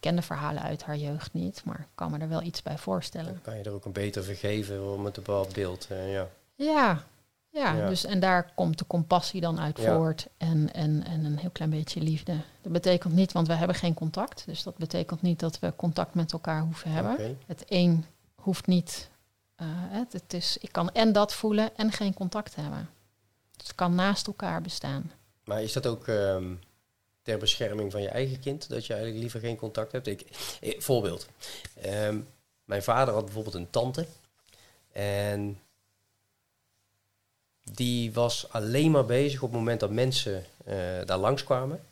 Ik ken de verhalen uit haar jeugd niet, maar ik kan me er wel iets bij voorstellen. Dan kan je er ook een beter vergeven om het een bepaald beeld. eh, ja. Ja, ja, Ja. Dus, en daar komt de compassie dan uit Ja. voort en, en, en een heel klein beetje liefde. Dat betekent niet, want we hebben geen contact. Dus dat betekent niet dat we contact met elkaar hoeven hebben. Het een hoeft niet. eh, het, het is, ik kan en dat voelen en geen contact hebben. Dus het kan naast elkaar bestaan. Maar is dat ook ehm, ter bescherming van je eigen kind? Dat je eigenlijk liever geen contact hebt? Ik, eh, voorbeeld. Ehm, mijn vader had bijvoorbeeld een tante. En die was alleen maar bezig op het moment dat mensen eh, daar langskwamen.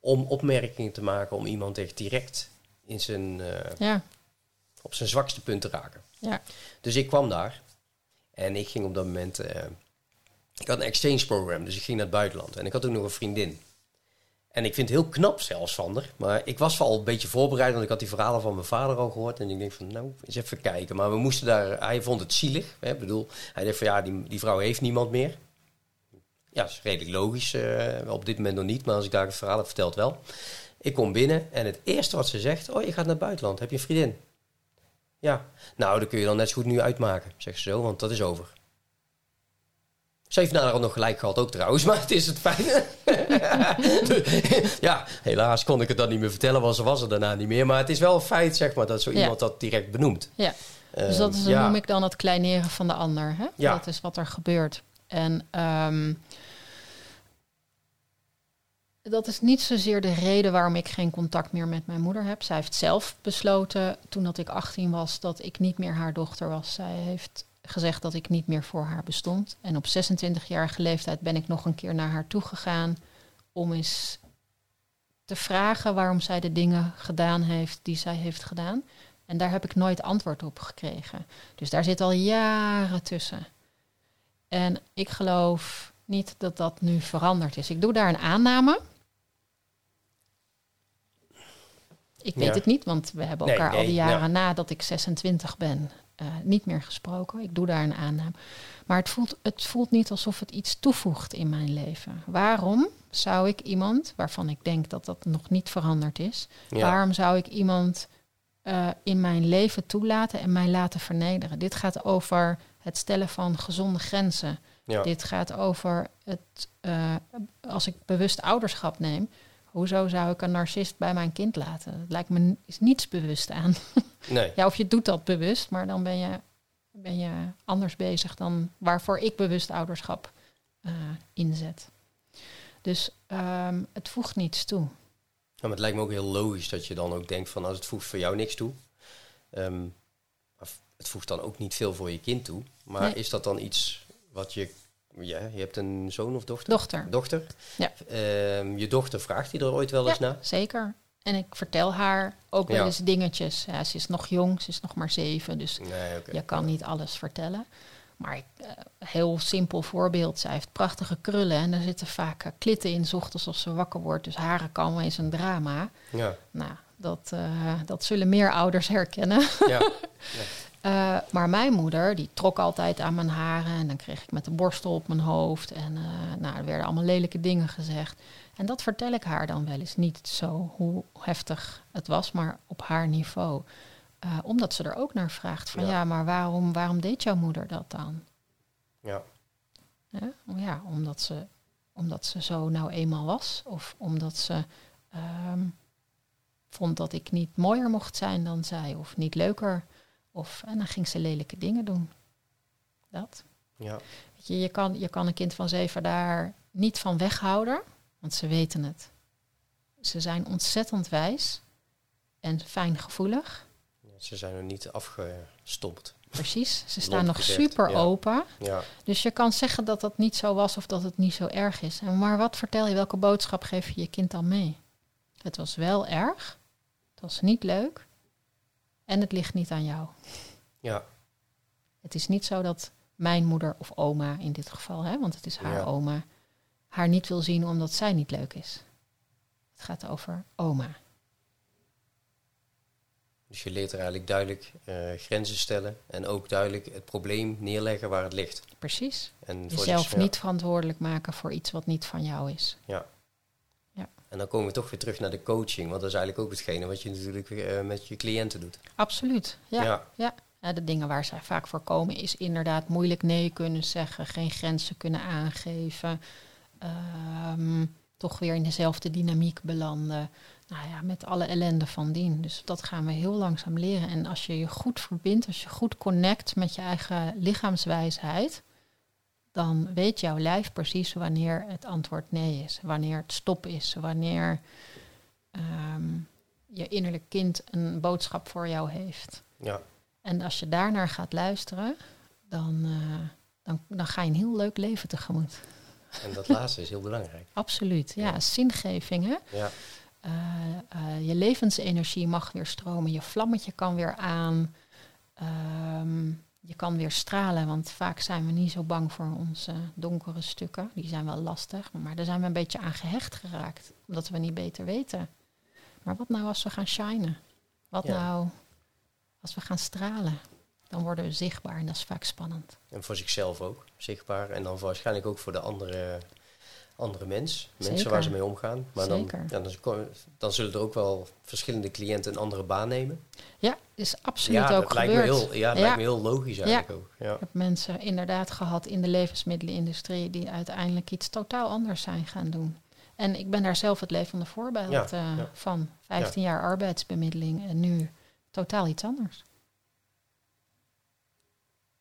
Om opmerkingen te maken, om iemand echt direct in zijn, eh, Ja, op zijn zwakste punt te raken. ja, Dus ik kwam daar en ik ging op dat moment. Ik had een exchange program, dus ik ging naar het buitenland. En ik had ook nog een vriendin. En ik vind het heel knap zelfs haar. Maar ik was al een beetje voorbereid, want ik had die verhalen van mijn vader al gehoord. En ik denk van, nou, eens even kijken. Maar we moesten daar, hij vond het zielig. Hè, ik bedoel, hij dacht van, ja, die, die vrouw heeft niemand meer. Ja, dat is redelijk logisch. eh, op dit moment nog niet, maar als ik daar het verhaal heb verteld wel. Ik kom binnen en het eerste wat ze zegt, oh, je gaat naar het buitenland. Heb je een vriendin? Ja. Nou, dat kun je dan net zo goed nu uitmaken, zegt ze zo, want dat is over. Ze heeft nader nog gelijk gehad ook trouwens, maar het is het fijne. ja, helaas kon ik het dan niet meer vertellen, want ze was er daarna niet meer. Maar het is wel een feit, zeg maar, dat zo Ja. iemand dat direct benoemt. ja. Dus dat is, Ehm, ja. noem ik dan het kleineren van de ander. Hè? Ja. Dat is wat er gebeurt. En ehm, dat is niet zozeer de reden waarom ik geen contact meer met mijn moeder heb. Zij heeft zelf besloten toen dat ik 18 was dat ik niet meer haar dochter was. Zij heeft gezegd dat ik niet meer voor haar bestond. En op 26-jarige leeftijd ben ik nog een keer naar haar toe gegaan. om eens te vragen waarom zij de dingen gedaan heeft die zij heeft gedaan. En daar heb ik nooit antwoord op gekregen. Dus daar zit al jaren tussen. En ik geloof niet dat dat nu veranderd is. Ik doe daar een aanname. Ik weet Ja. het niet, want we hebben Nee, elkaar al die jaren ja. nadat ik 26 ben eh, niet meer gesproken. Ik doe daar een aanname. Maar het voelt, het voelt niet alsof het iets toevoegt in mijn leven. Waarom zou ik iemand, waarvan ik denk dat dat nog niet veranderd is, Ja. waarom zou ik iemand eh, in mijn leven toelaten en mij laten vernederen? Dit gaat over het stellen van gezonde grenzen. Ja. Dit gaat over het, eh, als ik bewust ouderschap neem, hoezo zou ik een narcist bij mijn kind laten? Dat lijkt me is niets bewust aan. Nee. Ja, of je doet dat bewust, maar dan ben je, ben je anders bezig dan waarvoor ik bewust ouderschap eh, inzet. Dus ehm, het voegt niets toe. Ja, maar het lijkt me ook heel logisch dat je dan ook denkt van als het voegt voor jou niks toe. ehm, het voegt dan ook niet veel voor je kind toe. Maar Nee. is dat dan iets wat je... Ja, je hebt een zoon of dochter? Dochter. Dochter? Ja. Ehm, je dochter vraagt die er ooit wel eens Ja, naar? zeker. En ik vertel haar ook wel Ja. eens dingetjes. Ja, ze is nog jong, ze is nog maar zeven, dus Nee, je kan niet alles vertellen. Maar ik, eh, heel simpel voorbeeld. Zij heeft prachtige krullen en er zitten vaak eh, klitten in, 's ochtends als ze wakker wordt. Dus haren kan wel eens een drama. Ja, Nou, dat, eh, dat zullen meer ouders herkennen. ja. Maar mijn moeder, die trok altijd aan mijn haren. En dan kreeg ik met de borstel op mijn hoofd. En nou, er werden allemaal lelijke dingen gezegd. En dat vertel ik haar dan wel eens. Niet zo hoe heftig het was, maar op haar niveau. Eh, omdat ze er ook naar vraagt. Van Ja. ja, maar waarom, waarom deed jouw moeder dat dan? ja. Hè? Ja, omdat ze, omdat ze zo nou eenmaal was. Of omdat ze ehm, vond dat ik niet mooier mocht zijn dan zij. Of niet leuker. Of, en dan ging ze lelijke dingen doen. Dat. ja. Weet je, je, kan, je kan een kind van zeven daar niet van weghouden. Want ze weten het. Ze zijn ontzettend wijs. En fijngevoelig. Ze zijn er niet afgestopt. Precies. Ze staan nog super ja. open. Ja, Dus je kan zeggen dat dat niet zo was of dat het niet zo erg is. En maar wat vertel je, welke boodschap geef je je kind dan mee? Het was wel erg, het was niet leuk en het ligt niet aan jou. ja, Het is niet zo dat mijn moeder of oma in dit geval, hè, want het is haar Ja. oma, haar niet wil zien omdat zij niet leuk is. Het gaat over oma. dus je leert er eigenlijk duidelijk eh, grenzen stellen. En ook duidelijk het probleem neerleggen waar het ligt. Precies. En Jezelf dus, ja. niet verantwoordelijk maken voor iets wat niet van jou is. En dan komen we toch weer terug naar de coaching. Want dat is eigenlijk ook hetgene wat je natuurlijk eh, met je cliënten doet. Absoluut. Ja. ja. Ja, ja, de dingen waar zij vaak voor komen is inderdaad moeilijk nee kunnen zeggen, geen grenzen kunnen aangeven, ehm, toch weer in dezelfde dynamiek belanden. Nou ja, met alle ellende van dien. Dus dat gaan we heel langzaam leren. En als je je goed verbindt, als je goed connect met je eigen lichaamswijsheid, dan weet jouw lijf precies wanneer het antwoord nee is, wanneer het stop is, wanneer ehm, je innerlijk kind een boodschap voor jou heeft. ja. En als je daarnaar gaat luisteren, dan, eh, dan, dan ga je een heel leuk leven tegemoet. En dat laatste is heel belangrijk. Absoluut, ja. Ja. Zingeving, hè? Ja, Eh, eh, je levensenergie mag weer stromen, je vlammetje kan weer aan. Ehm, je kan weer stralen, want vaak zijn we niet zo bang voor onze donkere stukken. Die zijn wel lastig, maar daar zijn we een beetje aan gehecht geraakt, omdat we niet beter weten. Maar wat nou als we gaan shinen? Wat Ja. nou als we gaan stralen? Dan worden we zichtbaar en dat is vaak spannend. en voor zichzelf ook zichtbaar. En dan waarschijnlijk ook voor de andere, andere mens. Mensen Zeker. waar ze mee omgaan. Maar dan, Zeker. ja, dan, zullen er ook wel verschillende cliënten een andere baan nemen. Ja, is absoluut ja, ook dat lijkt me gebeurd. heel, ja, dat Ja. lijkt me heel logisch eigenlijk ook. Ja. Ik heb mensen inderdaad gehad in de levensmiddelenindustrie die uiteindelijk iets totaal anders zijn gaan doen. En ik ben daar zelf het levende voorbeeld eh, van. 15 jaar arbeidsbemiddeling en nu totaal iets anders.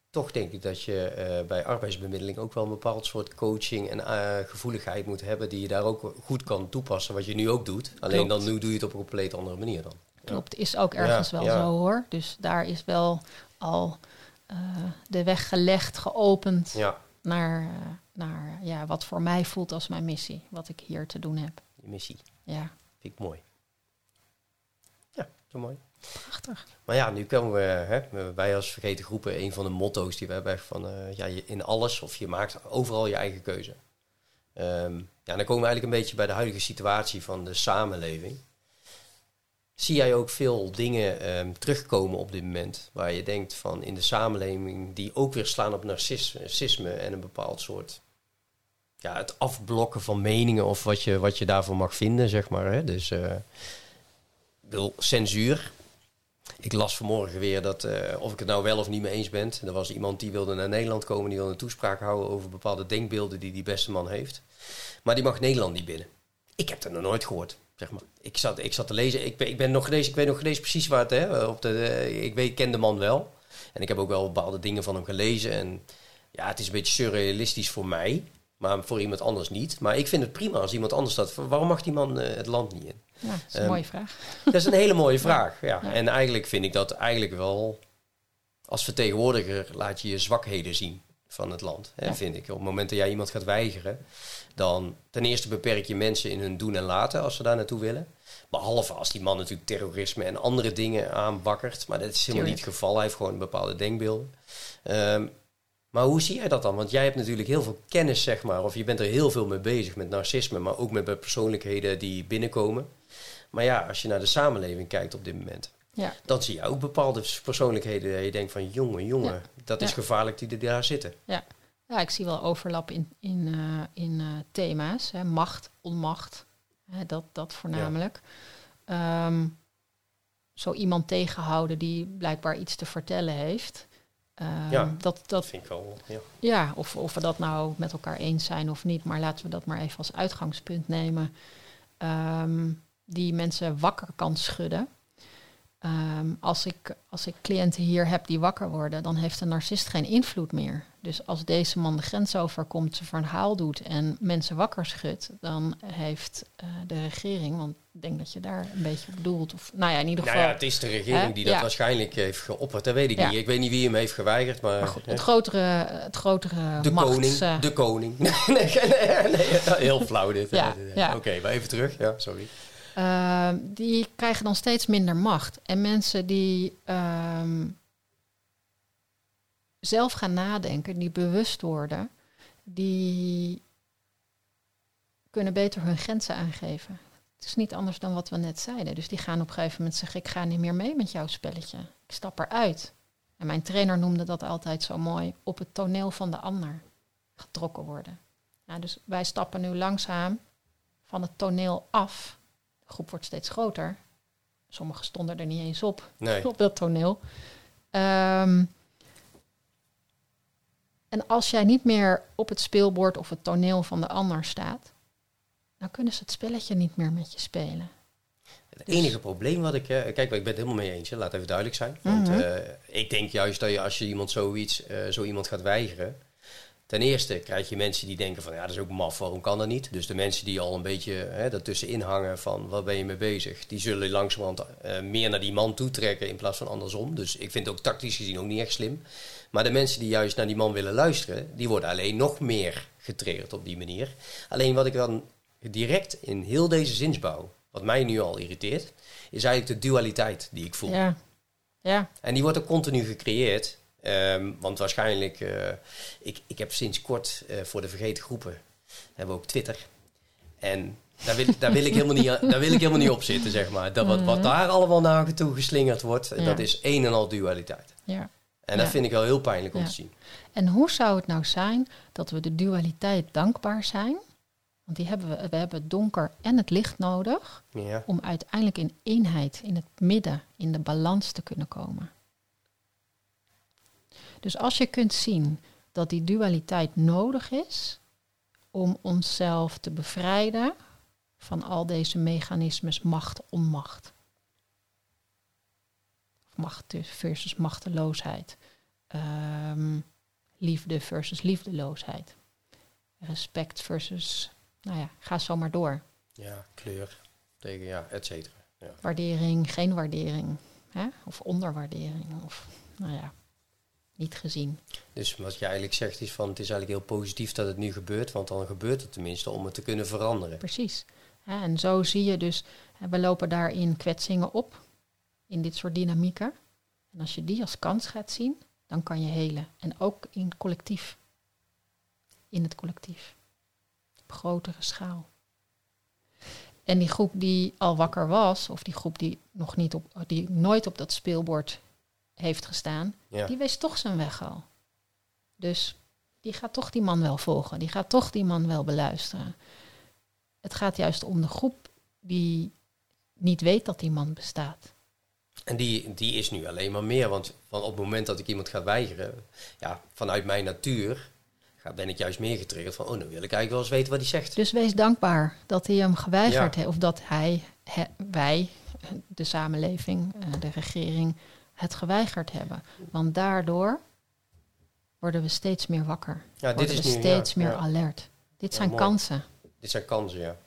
Toch denk ik dat je eh, bij arbeidsbemiddeling ook wel een bepaald soort coaching en eh, gevoeligheid moet hebben die je daar ook goed kan toepassen, wat je nu ook doet. Alleen Klopt. dan nu doe je het op een compleet andere manier dan. Klopt, is ook ergens Ja, wel ja. zo hoor. Dus daar is wel al eh, de weg gelegd, geopend Ja, naar, naar ja, wat voor mij voelt als mijn missie, wat ik hier te doen heb. Je missie. Ja, Vind ik mooi. Ja, zo mooi. Prachtig. Maar ja, nu komen we, hè, wij als Vergeten Groepen, een van de motto's die we hebben, van eh, ja, je, in alles of je maakt overal je eigen keuze. Ehm, ja, dan komen we eigenlijk een beetje bij de huidige situatie van de samenleving. Zie jij ook veel dingen ehm, terugkomen op dit moment waar je denkt van in de samenleving die ook weer slaan op narcisme, en een bepaald soort ja, het afblokken van meningen of wat je, wat je daarvoor mag vinden, zeg maar. Hè? Dus eh, ik bedoel, censuur. Ik las vanmorgen weer dat, eh, of ik het nou wel of niet mee eens ben. Er was iemand die wilde naar Nederland komen, die wilde een toespraak houden over bepaalde denkbeelden die die beste man heeft. Maar die mag Nederland niet binnen. Ik heb dat nog nooit gehoord, zeg maar. Ik zat, ik zat te lezen, ik, ben, ik, ben nog gelezen, ik weet nog gelezen precies waar het, hè, op de, eh, ik, weet, ik ken de man wel. En ik heb ook wel bepaalde dingen van hem gelezen. En ja, het is een beetje surrealistisch voor mij, maar voor iemand anders niet. Maar ik vind het prima als iemand anders dat. Waarom mag die man eh, het land niet in? Ja, dat is een Ehm, mooie vraag. Dat is een hele mooie vraag. Ja. Ja. En eigenlijk vind ik dat eigenlijk wel. Als vertegenwoordiger laat je je zwakheden zien van het land. Hè, Ja. Vind ik. Op het moment dat jij iemand gaat weigeren, dan ten eerste beperk je mensen in hun doen en laten als ze daar naartoe willen. Behalve als die man natuurlijk terrorisme en andere dingen aanbakkert. Maar dat is helemaal niet het geval. Hij heeft gewoon bepaalde denkbeelden. Ehm, maar hoe zie jij dat dan? Want jij hebt natuurlijk heel veel kennis, zeg maar. Of je bent er heel veel mee bezig met narcisme, maar ook met de persoonlijkheden die binnenkomen. Maar ja, als je naar de samenleving kijkt op dit moment, Ja, dan zie je ook bepaalde persoonlijkheden dat je denkt van jongen, jongen, Ja. dat is Ja. gevaarlijk die er daar zitten. ja. ja, ik zie wel overlap in, in, eh, in eh, thema's. Hè. Macht, onmacht, hè, dat, dat voornamelijk. Ehm, zo iemand tegenhouden die blijkbaar iets te vertellen heeft. Ehm, Ja. dat, Dat vind ik wel, ja. ja, of, of we dat nou met elkaar eens zijn of niet, maar laten we dat maar even als uitgangspunt nemen. Ehm, die mensen wakker kan schudden. Ehm, als, ik, als ik cliënten hier heb die wakker worden, dan heeft een narcist geen invloed meer. Dus als deze man de grens overkomt, zijn verhaal doet en mensen wakker schudt, dan heeft eh, de regering, want ik denk dat je daar een beetje op bedoelt, of nou ja, in ieder Nou geval. ja, het is de regering Hè? die dat Ja. waarschijnlijk heeft geopperd. Dat weet ik Ja. niet. Ik weet niet wie hem heeft geweigerd, maar... maar goed, hè. het grotere, het grotere de machts, koning, eh, de koning. nee, nee, nee, heel flauw dit. Ja, ja. Oké, maar even terug. Ja, sorry. Die krijgen dan steeds minder macht. En mensen die ehm, zelf gaan nadenken, die bewust worden, die kunnen beter hun grenzen aangeven. Het is niet anders dan wat we net zeiden. Dus die gaan op een gegeven moment zeggen: Ik ga niet meer mee met jouw spelletje. Ik stap eruit. En mijn trainer noemde dat altijd zo mooi: op het toneel van de ander getrokken worden. Nou, dus wij stappen nu langzaam van het toneel af. De groep wordt steeds groter. Sommigen stonden er niet eens op, Nee. op dat toneel. Ehm, en als jij niet meer op het speelbord of het toneel van de ander staat, dan kunnen ze het spelletje niet meer met je spelen. Het Dus- enige probleem wat ik... eh, kijk, ik ben het helemaal mee eens. Hè. Laat even duidelijk zijn. Want Mhm. eh, ik denk juist dat je als je iemand zoiets, eh, zo iemand gaat weigeren... Ten eerste krijg je mensen die denken van... Ja, dat is ook maf, waarom kan dat niet? Dus de mensen die al een beetje hè, daartussenin hangen van... Wat ben je mee bezig? Die zullen langzamerhand meer naar die man toetrekken in plaats van andersom. Dus ik vind het ook tactisch gezien ook niet echt slim. Maar de mensen die juist naar die man willen luisteren... Die worden alleen nog meer getriggerd op die manier. Alleen wat ik dan direct in heel deze zinsbouw... Wat mij nu al irriteert... Is eigenlijk de dualiteit die ik voel. Ja, ja, En die wordt ook continu gecreëerd. Ehm, want waarschijnlijk, eh, ik, ik heb sinds kort eh, voor de vergeten groepen, hebben we ook Twitter. En daar wil, daar wil, ik, helemaal niet, daar wil ik helemaal niet op zitten, zeg maar. Dat, wat, wat daar allemaal naar toe geslingerd wordt, Ja. dat is een en al dualiteit. ja. En dat vind ik wel heel pijnlijk om te zien. En hoe zou het nou zijn dat we de dualiteit dankbaar zijn? Want die hebben we, we hebben het donker en het licht nodig Ja, om uiteindelijk in eenheid, in het midden, in de balans te kunnen komen. Dus als je kunt zien dat die dualiteit nodig is om onszelf te bevrijden van al deze mechanismes macht-onmacht. Macht versus machteloosheid. Ehm, liefde versus liefdeloosheid. Respect versus, nou ja, ga zo maar door. ja kleur, tegen, ja, et cetera. Ja. Waardering, geen waardering. Hè? Of onderwaardering. Of, nou ja, niet gezien. Dus wat je eigenlijk zegt is van het is eigenlijk heel positief dat het nu gebeurt, want dan gebeurt het tenminste om het te kunnen veranderen. Precies. En zo zie je dus, we lopen daarin kwetsingen op, in dit soort dynamieken. En als je die als kans gaat zien, dan kan je helen. En ook in collectief. In het collectief. Op grotere schaal. En die groep die al wakker was, of die groep die nog niet op, die nooit op dat speelbord heeft gestaan, Ja. die wees toch zijn weg al. Dus die gaat toch die man wel volgen. Die gaat toch die man wel beluisteren. Het gaat juist om de groep die niet weet dat die man bestaat. En die, die is nu alleen maar meer, want van op het moment dat ik iemand ga weigeren, ja, vanuit mijn natuur ben ik juist meer getriggerd van, oh, dan wil ik eigenlijk wel eens weten wat hij zegt. Dus wees dankbaar dat hij hem geweigerd Ja. heeft. Of dat hij, he- wij, de samenleving, eh, de regering, het geweigerd hebben. Want daardoor worden we steeds meer wakker. Ja, dit worden is we nu, steeds ja, meer ja. alert. Dit zijn mooi. kansen. Dit zijn kansen, ja.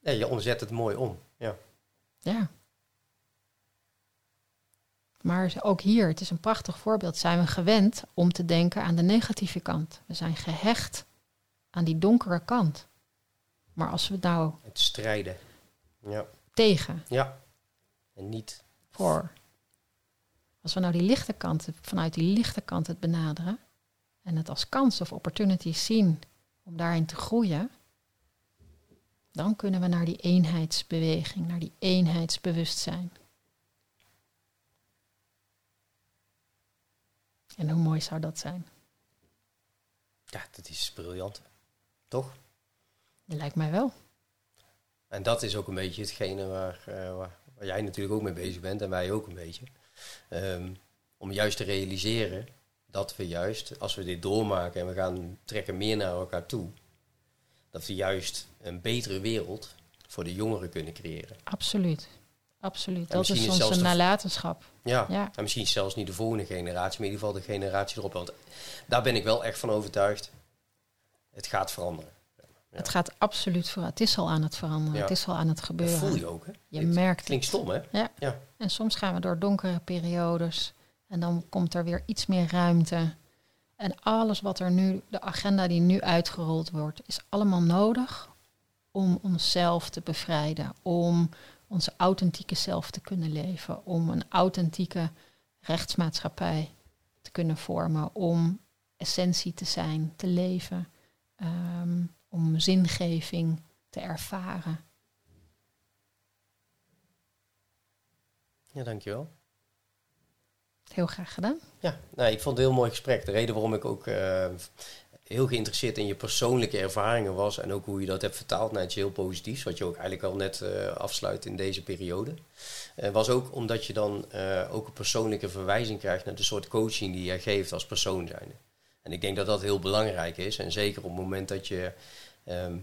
Ja, je omzet het mooi om. Ja. Maar ook hier, het is een prachtig voorbeeld, zijn we gewend om te denken aan de negatieve kant. We zijn gehecht aan die donkere kant. Maar als we het nou Het strijden. Ja. tegen, Ja. En niet. voor, als we nou die lichte kant, vanuit die lichte kant het benaderen en het als kans of opportunities zien om daarin te groeien, dan kunnen we naar die eenheidsbeweging, naar die eenheidsbewustzijn. En hoe mooi zou dat zijn? Ja, dat is briljant. Toch? Dat lijkt mij wel. En dat is ook een beetje hetgene waar, eh, waar, waar jij natuurlijk ook mee bezig bent en wij ook een beetje. Ehm, om juist te realiseren dat we juist, als we dit doormaken en we gaan trekken meer naar elkaar toe, dat we juist een betere wereld voor de jongeren kunnen creëren. Absoluut. Absoluut. Dat is zelfs de- nalatenschap. Ja, Ja. en misschien zelfs niet de volgende generatie, maar in ieder geval de generatie erop. Want daar ben ik wel echt van overtuigd. Het gaat veranderen. Ja. Het gaat absoluut vooruit. Het is al aan het veranderen. Ja. Het is al aan het Dat gebeuren. voel je ook, hè? Je Het merkt Klinkt het. stom, hè? Ja. Ja. En soms gaan we door donkere periodes. En dan komt er weer iets meer ruimte. En alles wat er nu, de agenda die nu uitgerold wordt, is allemaal nodig om onszelf te bevrijden. Om onze authentieke zelf te kunnen leven. Om een authentieke rechtsmaatschappij te kunnen vormen. Om essentie te zijn, te leven. ehm, om zingeving te ervaren. Ja, dankjewel. Heel graag gedaan. Ja, nou, ik vond het een heel mooi gesprek. De reden waarom ik ook eh, heel geïnteresseerd in je persoonlijke ervaringen was en ook hoe je dat hebt vertaald naar iets heel positiefs, wat je ook eigenlijk al net eh, afsluit in deze periode, eh, was ook omdat je dan ook een persoonlijke verwijzing krijgt naar de soort coaching die jij geeft als persoon zijnde. En ik denk dat dat heel belangrijk is. En zeker op het moment dat je ehm,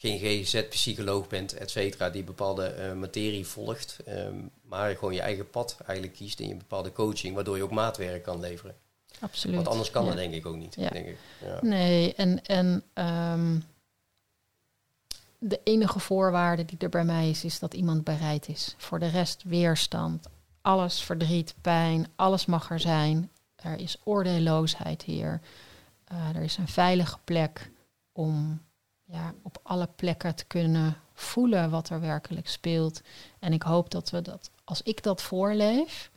geen GZ-psycholoog bent, et cetera, die bepaalde eh, materie volgt, ehm, maar gewoon je eigen pad eigenlijk kiest in je bepaalde coaching, waardoor je ook maatwerk kan leveren. Absoluut. Want anders kan Ja. dat denk ik ook niet. Ja. Denk ik. Ja. Nee, en, en ehm, de enige voorwaarde die er bij mij is, is dat iemand bereid is. Voor de rest weerstand. Alles verdriet, pijn, alles mag er zijn. Er is oordeelloosheid hier. Eh, er is een veilige plek om ja, op alle plekken te kunnen voelen wat er werkelijk speelt. En ik hoop dat we dat, als ik dat voorleef,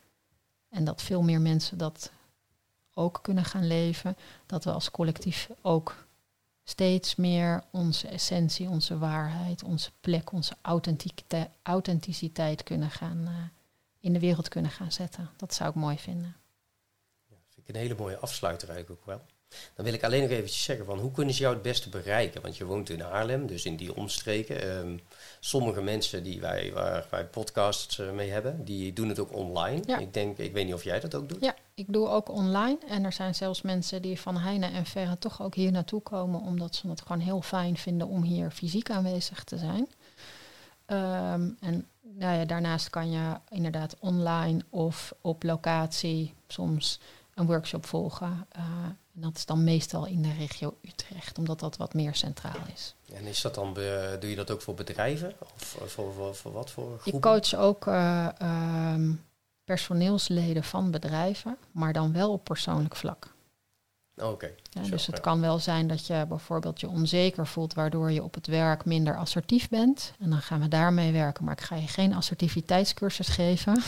en dat veel meer mensen dat ook kunnen gaan leven, dat we als collectief ook steeds meer onze essentie, onze waarheid, onze plek, onze authenticiteit, authenticiteit kunnen gaan eh, in de wereld kunnen gaan zetten. Dat zou ik mooi vinden. Vind ik een hele mooie afsluiter eigenlijk ook wel. Dan wil ik alleen nog eventjes zeggen van hoe kunnen ze jou het beste bereiken? Want je woont in Haarlem, dus in die omstreken. Ehm, sommige mensen die wij, waar wij podcasts eh, mee hebben, die doen het ook online. Ja. Ik denk, ik weet niet of jij dat ook doet. Ja, ik doe ook online en er zijn zelfs mensen die van heine en verre toch ook hier naartoe komen, omdat ze het gewoon heel fijn vinden om hier fysiek aanwezig te zijn. Ehm, en nou ja, daarnaast kan je inderdaad online of op locatie soms een workshop volgen. Eh, en dat is dan meestal in de regio Utrecht, omdat dat wat meer centraal is. En is dat dan, be- doe je dat ook voor bedrijven? Of eh, voor, voor, voor wat voor Ik groepen? coach ook eh, ehm, personeelsleden van bedrijven, maar dan wel op persoonlijk vlak. Oké. Ja, Zo, dus het ja. kan wel zijn dat je bijvoorbeeld je onzeker voelt, waardoor je op het werk minder assertief bent. En dan gaan we daarmee werken. Maar ik ga je geen assertiviteitscursus geven.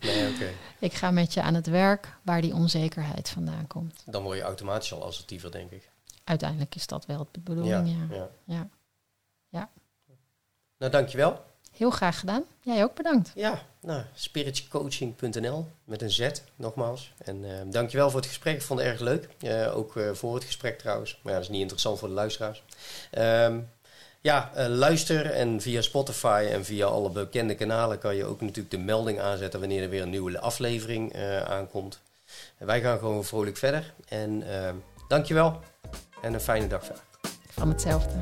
nee, oké. Ik ga met je aan het werk waar die onzekerheid vandaan komt. Dan word je automatisch al assertiever, denk ik. Uiteindelijk is dat wel de bedoeling, ja. ja. ja. Nou, dankjewel. Heel graag gedaan. Jij ook bedankt. Ja, nou, spiritcoaching.nl met een Z, nogmaals. En eh, dankjewel voor het gesprek. Ik vond het erg leuk. Eh, ook eh, voor het gesprek trouwens. Maar ja, dat is niet interessant voor de luisteraars. Ehm, ja, luister en via Spotify en via alle bekende kanalen kan je ook natuurlijk de melding aanzetten wanneer er weer een nieuwe aflevering aankomt. Wij gaan gewoon vrolijk verder. En uh, dankjewel en een fijne dag verder. Van hetzelfde.